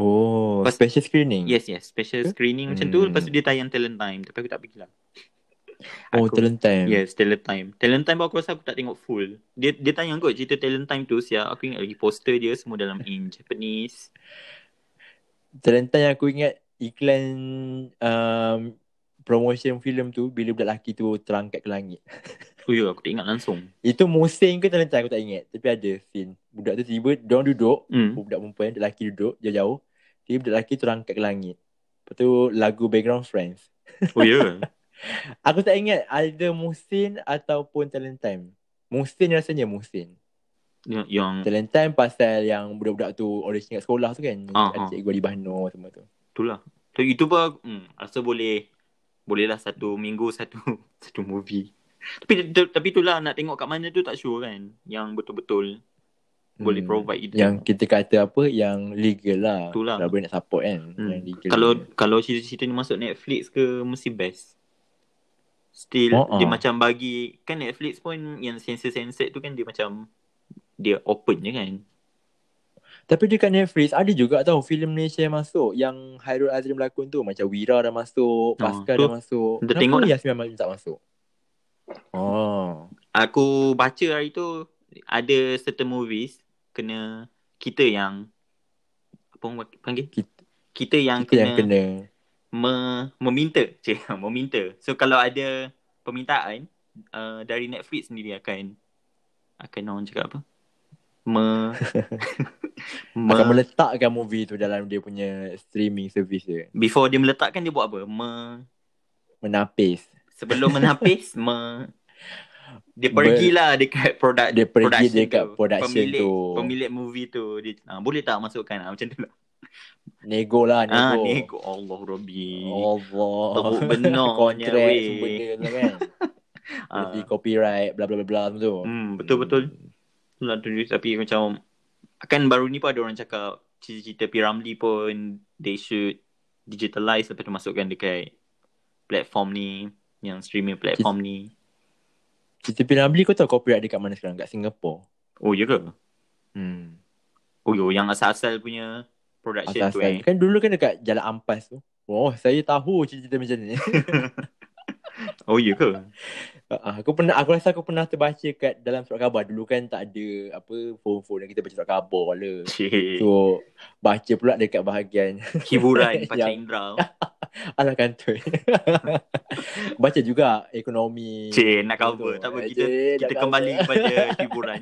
Oh, Pas- special screening. Yes, yes. Special Ke? screening macam tu. Hmm. Lepas tu dia tayang talent time. Tapi aku tak pergi lah. Oh, Aku- talent time. Yes, talent time. Talent time aku rasa aku tak tengok full. Dia dia tayang kot cerita talent time tu siap. Aku ingat lagi poster dia semua dalam in Japanese. Talent time yang aku ingat iklan um, promotion film tu bila budak lelaki tu terangkat ke langit. Oh ya, aku tak ingat langsung. Itu musim ke talent time aku tak ingat. Tapi ada scene. Budak tu tiba, diorang duduk. Hmm. Budak perempuan, lelaki duduk jauh-jauh. Tiba budak lelaki terangkat ke langit. Lepas tu lagu background Friends. Oh ya. Aku tak ingat ada musim ataupun talent time. Musim rasanya musim. yang, yang Talent time pasal yang budak-budak tu audition kat sekolah tu kan. Ah, Ada ah. cikgu Ali Bahno semua tu. itulah. So itu pun aku- hmm, rasa boleh boleh lah satu minggu satu satu movie. Tapi tu- tapi itulah nak tengok kat mana tu tak sure kan. Yang betul-betul boleh Hmm. provide itu. Yang kita kata apa yang legal lah. Itulah. Kalau boleh nak support kan. Hmm. Yang legal. Kalau kalau cerita-cerita ni masuk Netflix ke mesti best. Still Oh, dia ah. macam bagi kan Netflix pun yang sensor-sensor tu kan dia macam dia open je kan. Tapi dekat Netflix ada juga tau filem Malaysia yang masuk yang Hairul Azrim berlakon tu macam Wira dah masuk, Pascal tu dah masuk. kita Kenapa tengok. Yasmin Ahmad tak masuk? Oh. Aku baca hari tu ada certain movies kena kita yang apa orang panggil? Kita, Kita yang kita kena, yang kena Me, meminta. Cik, meminta. So kalau ada permintaan uh, dari Netflix sendiri akan akan orang cakap apa? Me, me akan meletakkan movie tu dalam dia punya streaming service dia. before dia meletakkan dia buat apa? Me Menapis. sebelum menapis me, dia pergilah dekat produk Dia pergi production dekat tu. production pemilik, tu. Pemilik movie tu dia ah, boleh tak masukkan ah, macam tu lah. Nego lah nego. Ah, nego Allah Rabbi. Allah. Teruk benarnya, Kontrak semua benda kan. Ah. Jadi copyright bla bla bla bla tu. Hmm, betul-betul. Lah tu tapi macam kan baru ni pun ada orang cakap cerita-cerita P. Ramlee pun they should digitalize lepas tu masukkan dekat platform ni yang streaming platform ni. Cerita Piramli kau tahu copyright dekat mana sekarang? Kat Singapore. Oh ya ke? Hmm. Oh yo yang asal-asal punya production tu Asal-asal. eh. Kan dulu kan dekat Jalan Ampas tu. Oh, saya tahu cerita macam ni. Oh ya ke? Ah, aku pernah aku rasa aku pernah terbaca kat dalam surat khabar dulu kan tak ada apa phone-phone yang kita baca surat khabar lah. Cik. So baca pula dekat bahagian Hiburan Pacar Yang- Indra. ala kantoi. baca juga ekonomi. Cik nak cover. Tak apa kita Cik, kita kembali cover. kepada hiburan.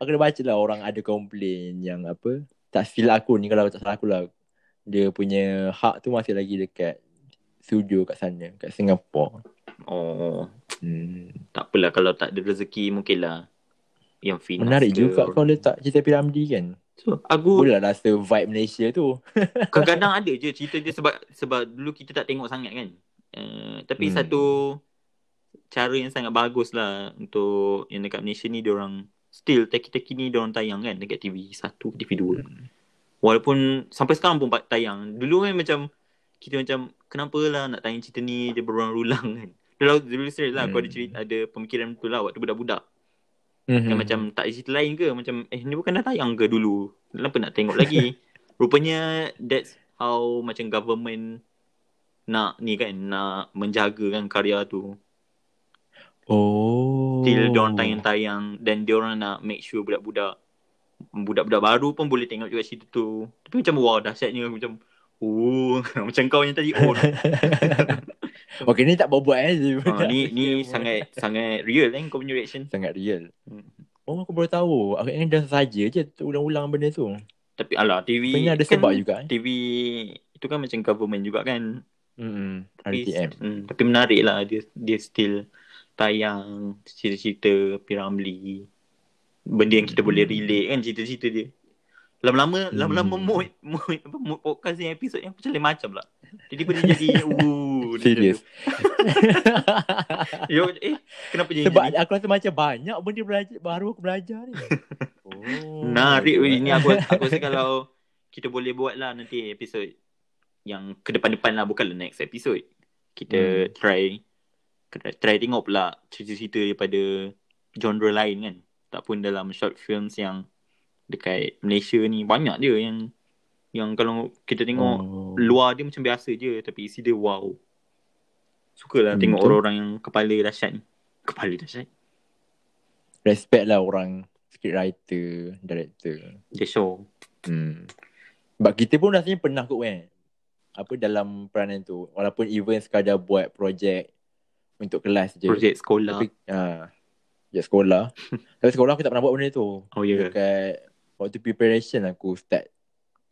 Aku dah baca lah orang ada komplain yang apa tak silap aku ni kalau tak salah aku lah dia punya hak tu masih lagi dekat studio kat sana kat Singapore. Oh, Hmm. tak apalah kalau tak ada rezeki mungkinlah yang finance Menarik ke juga kau letak cerita Piramdi kan. So, aku Boleh lah rasa vibe Malaysia tu. kadang-kadang ada je cerita dia sebab sebab dulu kita tak tengok sangat kan. Uh, tapi Hmm. satu cara yang sangat bagus lah untuk yang dekat Malaysia ni orang still teki-teki ni orang tayang kan dekat TV 1, TV 2. Hmm. Walaupun sampai sekarang pun tayang. Dulu kan macam kita macam kenapa lah nak tayang cerita ni dia berulang-ulang kan. Dulu dulu serius lah aku ada Hmm. cerita ada pemikiran tu lah waktu budak-budak. Mm-hmm. Yang macam tak ada cerita lain ke macam eh ni bukan dah tayang ke dulu. Kenapa nak tengok lagi? Rupanya that's how macam government nak ni kan nak menjaga kan karya tu. Oh. Still diorang tayang-tayang dan diorang nak make sure budak-budak budak-budak baru pun boleh tengok juga cerita tu. Tapi macam wah dahsyatnya macam oh macam kau yang tadi oh Okay ni tak buat-buat eh. ha, ni ni sangat sangat real kan kau punya reaction. sangat real. Hmm. Oh aku baru tahu. Aku ingat dah saja je ulang-ulang benda tu. Tapi alah TV Sebenarnya ada kan sebab juga eh. TV itu kan macam government juga kan. Hmm. Tapi, RTM. Hmm, tapi menarik lah dia dia still tayang cerita-cerita Piramli. Benda yang kita Hmm. boleh relate kan cerita-cerita dia. Lama-lama Hmm. lama-lama mood mood apa mood podcast yang episod yang macam lain macam lah. Jadi dia jadi uh Serius. Yo, eh kenapa jadi Sebab jadi? aku rasa macam banyak benda belajar baru aku belajar ni. Oh. Menarik weh betul, ni eh. aku aku rasa kalau kita boleh buat lah nanti episod yang ke depan-depan lah bukanlah next episode. Kita Hmm. try try, try tengok pula cerita-cerita daripada genre lain kan. Tak pun dalam short films yang dekat Malaysia ni banyak dia yang yang kalau kita tengok Oh. luar dia macam biasa je tapi isi dia wow. Sukalah Hmm, tengok betul. orang-orang yang kepala dahsyat ni. Kepala dahsyat. Respect lah orang script writer, director. Dia show. Hmm. Sebab kita pun rasanya pernah kot kan. Apa dalam peranan tu. Walaupun even sekadar buat projek untuk kelas je. Projek sekolah. Tapi ha, je sekolah. Tapi sekolah aku tak pernah buat benda tu. oh ya. Yeah. Dekat waktu preparation aku start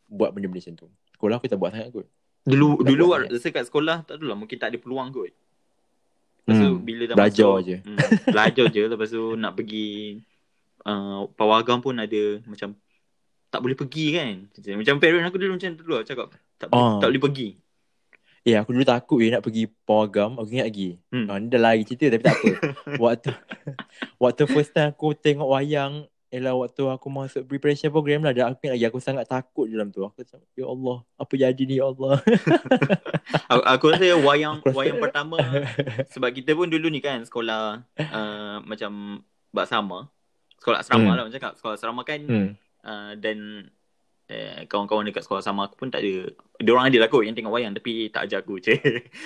buat benda macam tu. Sekolah aku tak buat sangat kot. Dulu Tak dulu buat rasa kat sekolah tak adalah mungkin tak ada peluang kot. Lepas tu Hmm, bila dah belajar masuk, je. Hmm, belajar je lepas tu nak pergi uh, pawagam pun ada macam tak boleh pergi kan. Macam parent aku dulu macam tu dulu cakap tak boleh, Ah. tak boleh pergi. Eh aku dulu takut je nak pergi pawagam. Aku ingat lagi. Hmm. Ha, ni dah lari cerita tapi tak apa. waktu waktu first time aku tengok wayang Ialah waktu aku masuk preparation program lah Dah aku ingat lagi Aku sangat takut dalam tu Aku macam Ya Allah Apa jadi ni Ya Allah Aku, aku rasa wayang Aku rasa- wayang pertama sebab kita pun dulu ni kan sekolah uh, macam baksama. Sekolah asrama Hmm. lah macam cakap. Sekolah asrama kan hmm. uh, dan uh, kawan-kawan dekat sekolah sama aku pun tak ada. Dia orang ada lah kot yang tengok wayang tapi tak ajar aku. Cik.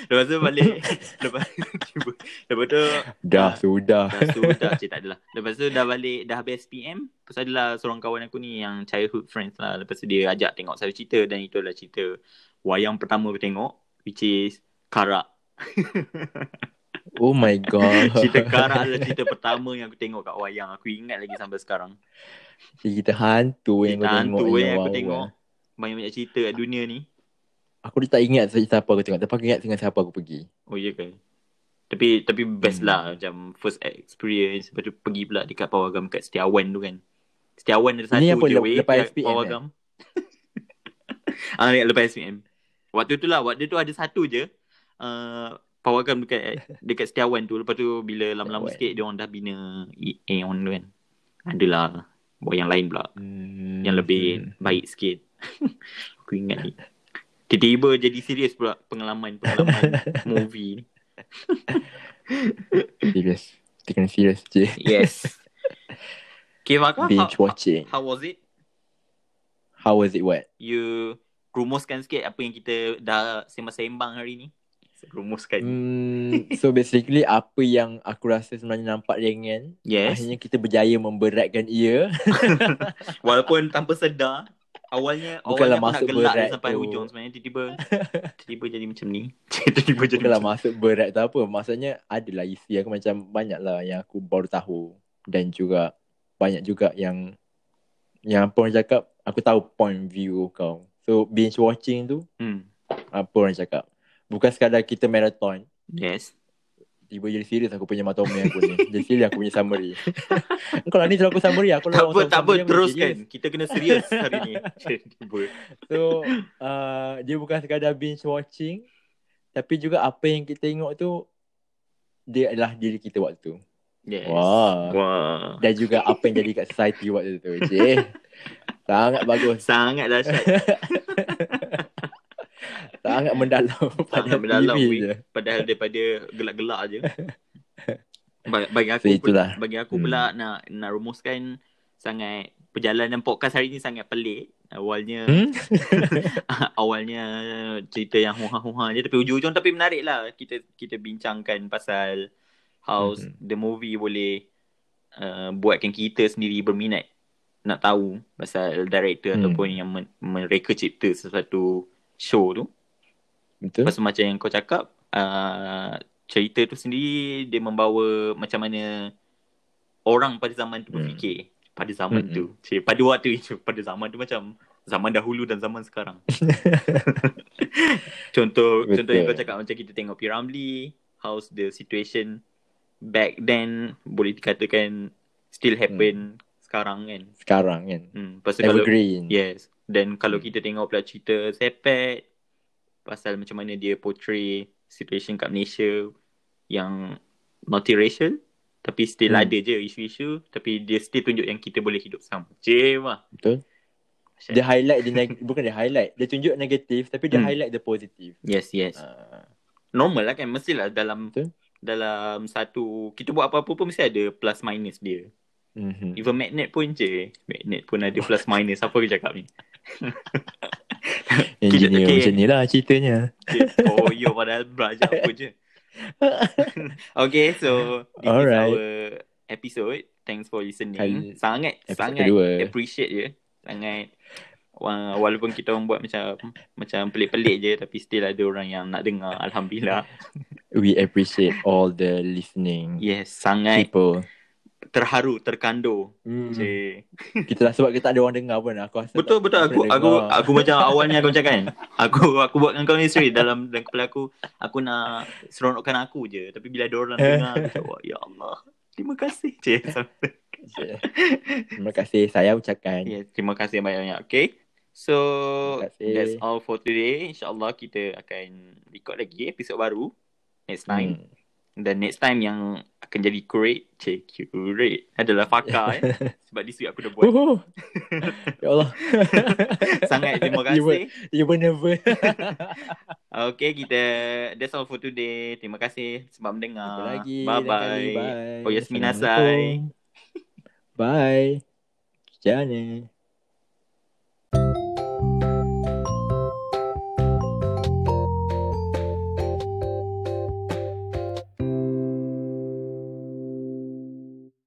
Lepas tu balik lepas cuba. Lepas tu Dah Ah. sudah dah sudah cik tak adalah. Lepas tu dah balik dah habis SPM. Lepas adalah seorang kawan aku ni yang childhood friends lah. Lepas tu dia ajak tengok satu cerita dan itu adalah cerita wayang pertama aku tengok which is Karak. Oh my god cerita Karak adalah cerita pertama yang aku tengok kat wayang. Aku ingat lagi sampai sekarang. Cerita hantu yang Cerita kau tengok hantu ni, yang aku tengok. Banyak-banyak cerita kat dunia ni. Aku tak ingat siapa aku tengok. Tapi aku ingat dengan siapa aku pergi. Oh iya kan. Tapi tapi best Hmm. lah macam first experience lepas tu pergi pula dekat Pawagam kat Setiawan tu kan. Setiawan ada satu apa, je weh lepas SPM, Pawagam. ah ya, lepas SPM. Waktu tu lah waktu tu ada satu je uh, Pawagam dekat dekat Setiawan tu lepas tu bila lama-lama sikit dia orang dah bina Aeon tu kan. Adalah buat yang lain pula Hmm. yang lebih baik sikit. Aku ingat ni. Tiba-tiba jadi serius pula pengalaman-pengalaman movie ni. Serius. Kita kena serius je. Yes. Okay, Maka, how, Binge watching. how was it? How was it what? You rumuskan sikit apa yang kita dah sembang-sembang hari ni. Rumuskan. Hmm, so basically apa yang aku rasa sebenarnya nampak ringan Yes. Akhirnya kita berjaya memberatkan ia Walaupun tanpa sedar. Awalnya Bukanlah awalnya aku nak masuk gelak berat sampai tu. hujung sebenarnya tiba-tiba tiba jadi macam ni. tiba jadi Bukanlah macam masuk berat tak apa Maksudnya adalah isi aku macam banyak lah yang aku baru tahu Dan juga banyak juga yang Yang apa orang cakap Aku tahu point view kau So binge watching tu hmm. Apa orang cakap Bukan sekadar kita marathon Yes. Tiba jadi serius aku punya matome aku ni Jadi serius aku punya summary Kalau ni terlalu aku summary aku Tak apa, tak apa. Teruskan. serius. Kita kena serius hari ni. So uh, Dia bukan sekadar binge watching Tapi juga apa yang kita tengok tu Dia adalah diri kita waktu tu Yes. Wah. Wah. Dan juga apa yang jadi kat society waktu tu Cik Sangat bagus Sangat dahsyat. Sangat mendalam pada Sangat mendalam, TV je Padahal daripada gelak-gelak je. Bagi, bagi aku So, itulah. bagi aku Hmm. pula nak nak rumuskan sangat perjalanan podcast hari ni sangat pelik. Awalnya hmm? awalnya cerita yang huha-huha je tapi ujung-ujung tapi menarik lah kita kita bincangkan pasal how Mhm. the movie boleh uh, buatkan kita sendiri berminat nak tahu pasal director Hmm. ataupun yang men- mereka cipta sesuatu show tu. Betul Lepas tu macam yang kau cakap uh, cerita tu sendiri dia membawa macam mana orang pada zaman tu Hmm. berfikir pada zaman Hmm. tu. Cik, pada waktu itu pada zaman tu macam zaman dahulu dan zaman sekarang. contoh Betul. contoh yang kau cakap macam kita tengok P. Ramlee, how's the situation back then boleh dikatakan still happen sekarang kan. Sekarang kan Hmm. Lepas tu kalau Evergreen Yes. Dan kalau Hmm. kita tengok pula cerita Sepet pasal macam mana dia portray situation kat Malaysia yang multiracial tapi still Hmm. ada je isu-isu tapi dia still tunjuk yang kita boleh hidup sama. Cema. Betul Dia highlight dia neg- Bukan dia highlight Dia tunjuk negatif Tapi dia Hmm. highlight the positive Yes, yes. uh, Normal lah kan mestilah dalam Betul. dalam satu kita buat apa-apa pun mesti ada plus minus dia. mm-hmm. Even magnet pun je. Magnet pun ada plus minus. Apa aku cakap ni? Engineer okay. macam ni lah ceritanya Oh, yo padahal belajar apa je. okay, so this Alright. is our episode. Thanks for listening. Kali- sangat sangat kedua. appreciate je. Sangat wa- walaupun kita orang buat macam macam pelik-pelik je tapi still ada orang yang nak dengar. Alhamdulillah. We appreciate all the listening Yes, sangat people terharu, terkandung. mm. Cik. Kita lah sebab kita tak ada orang dengar pun Aku rasa Betul tak- betul aku aku dengar. aku macam awalnya aku cakap kan. Aku aku buat dengan kau ni straight dalam dalam kepala aku aku nak seronokkan aku je tapi bila ada orang dengar aku cakap ya Allah. Terima kasih. Cik. Terima kasih saya ucapkan yes, terima kasih banyak-banyak. Okay. So that's all for today. InsyaAllah kita akan record lagi episod baru next time. Hmm. Dan next time yang akan jadi curate, cik curate adalah Fakar eh. Sebab this week aku dah buat. Uhuh. Ya Allah Sangat terima You were- kasih. You were nervous Okay, kita that's all for today. Terima kasih sebab mendengar. Lagi Bye bye. Oh, yasminasai. Assalamualaikum. Bye Jangan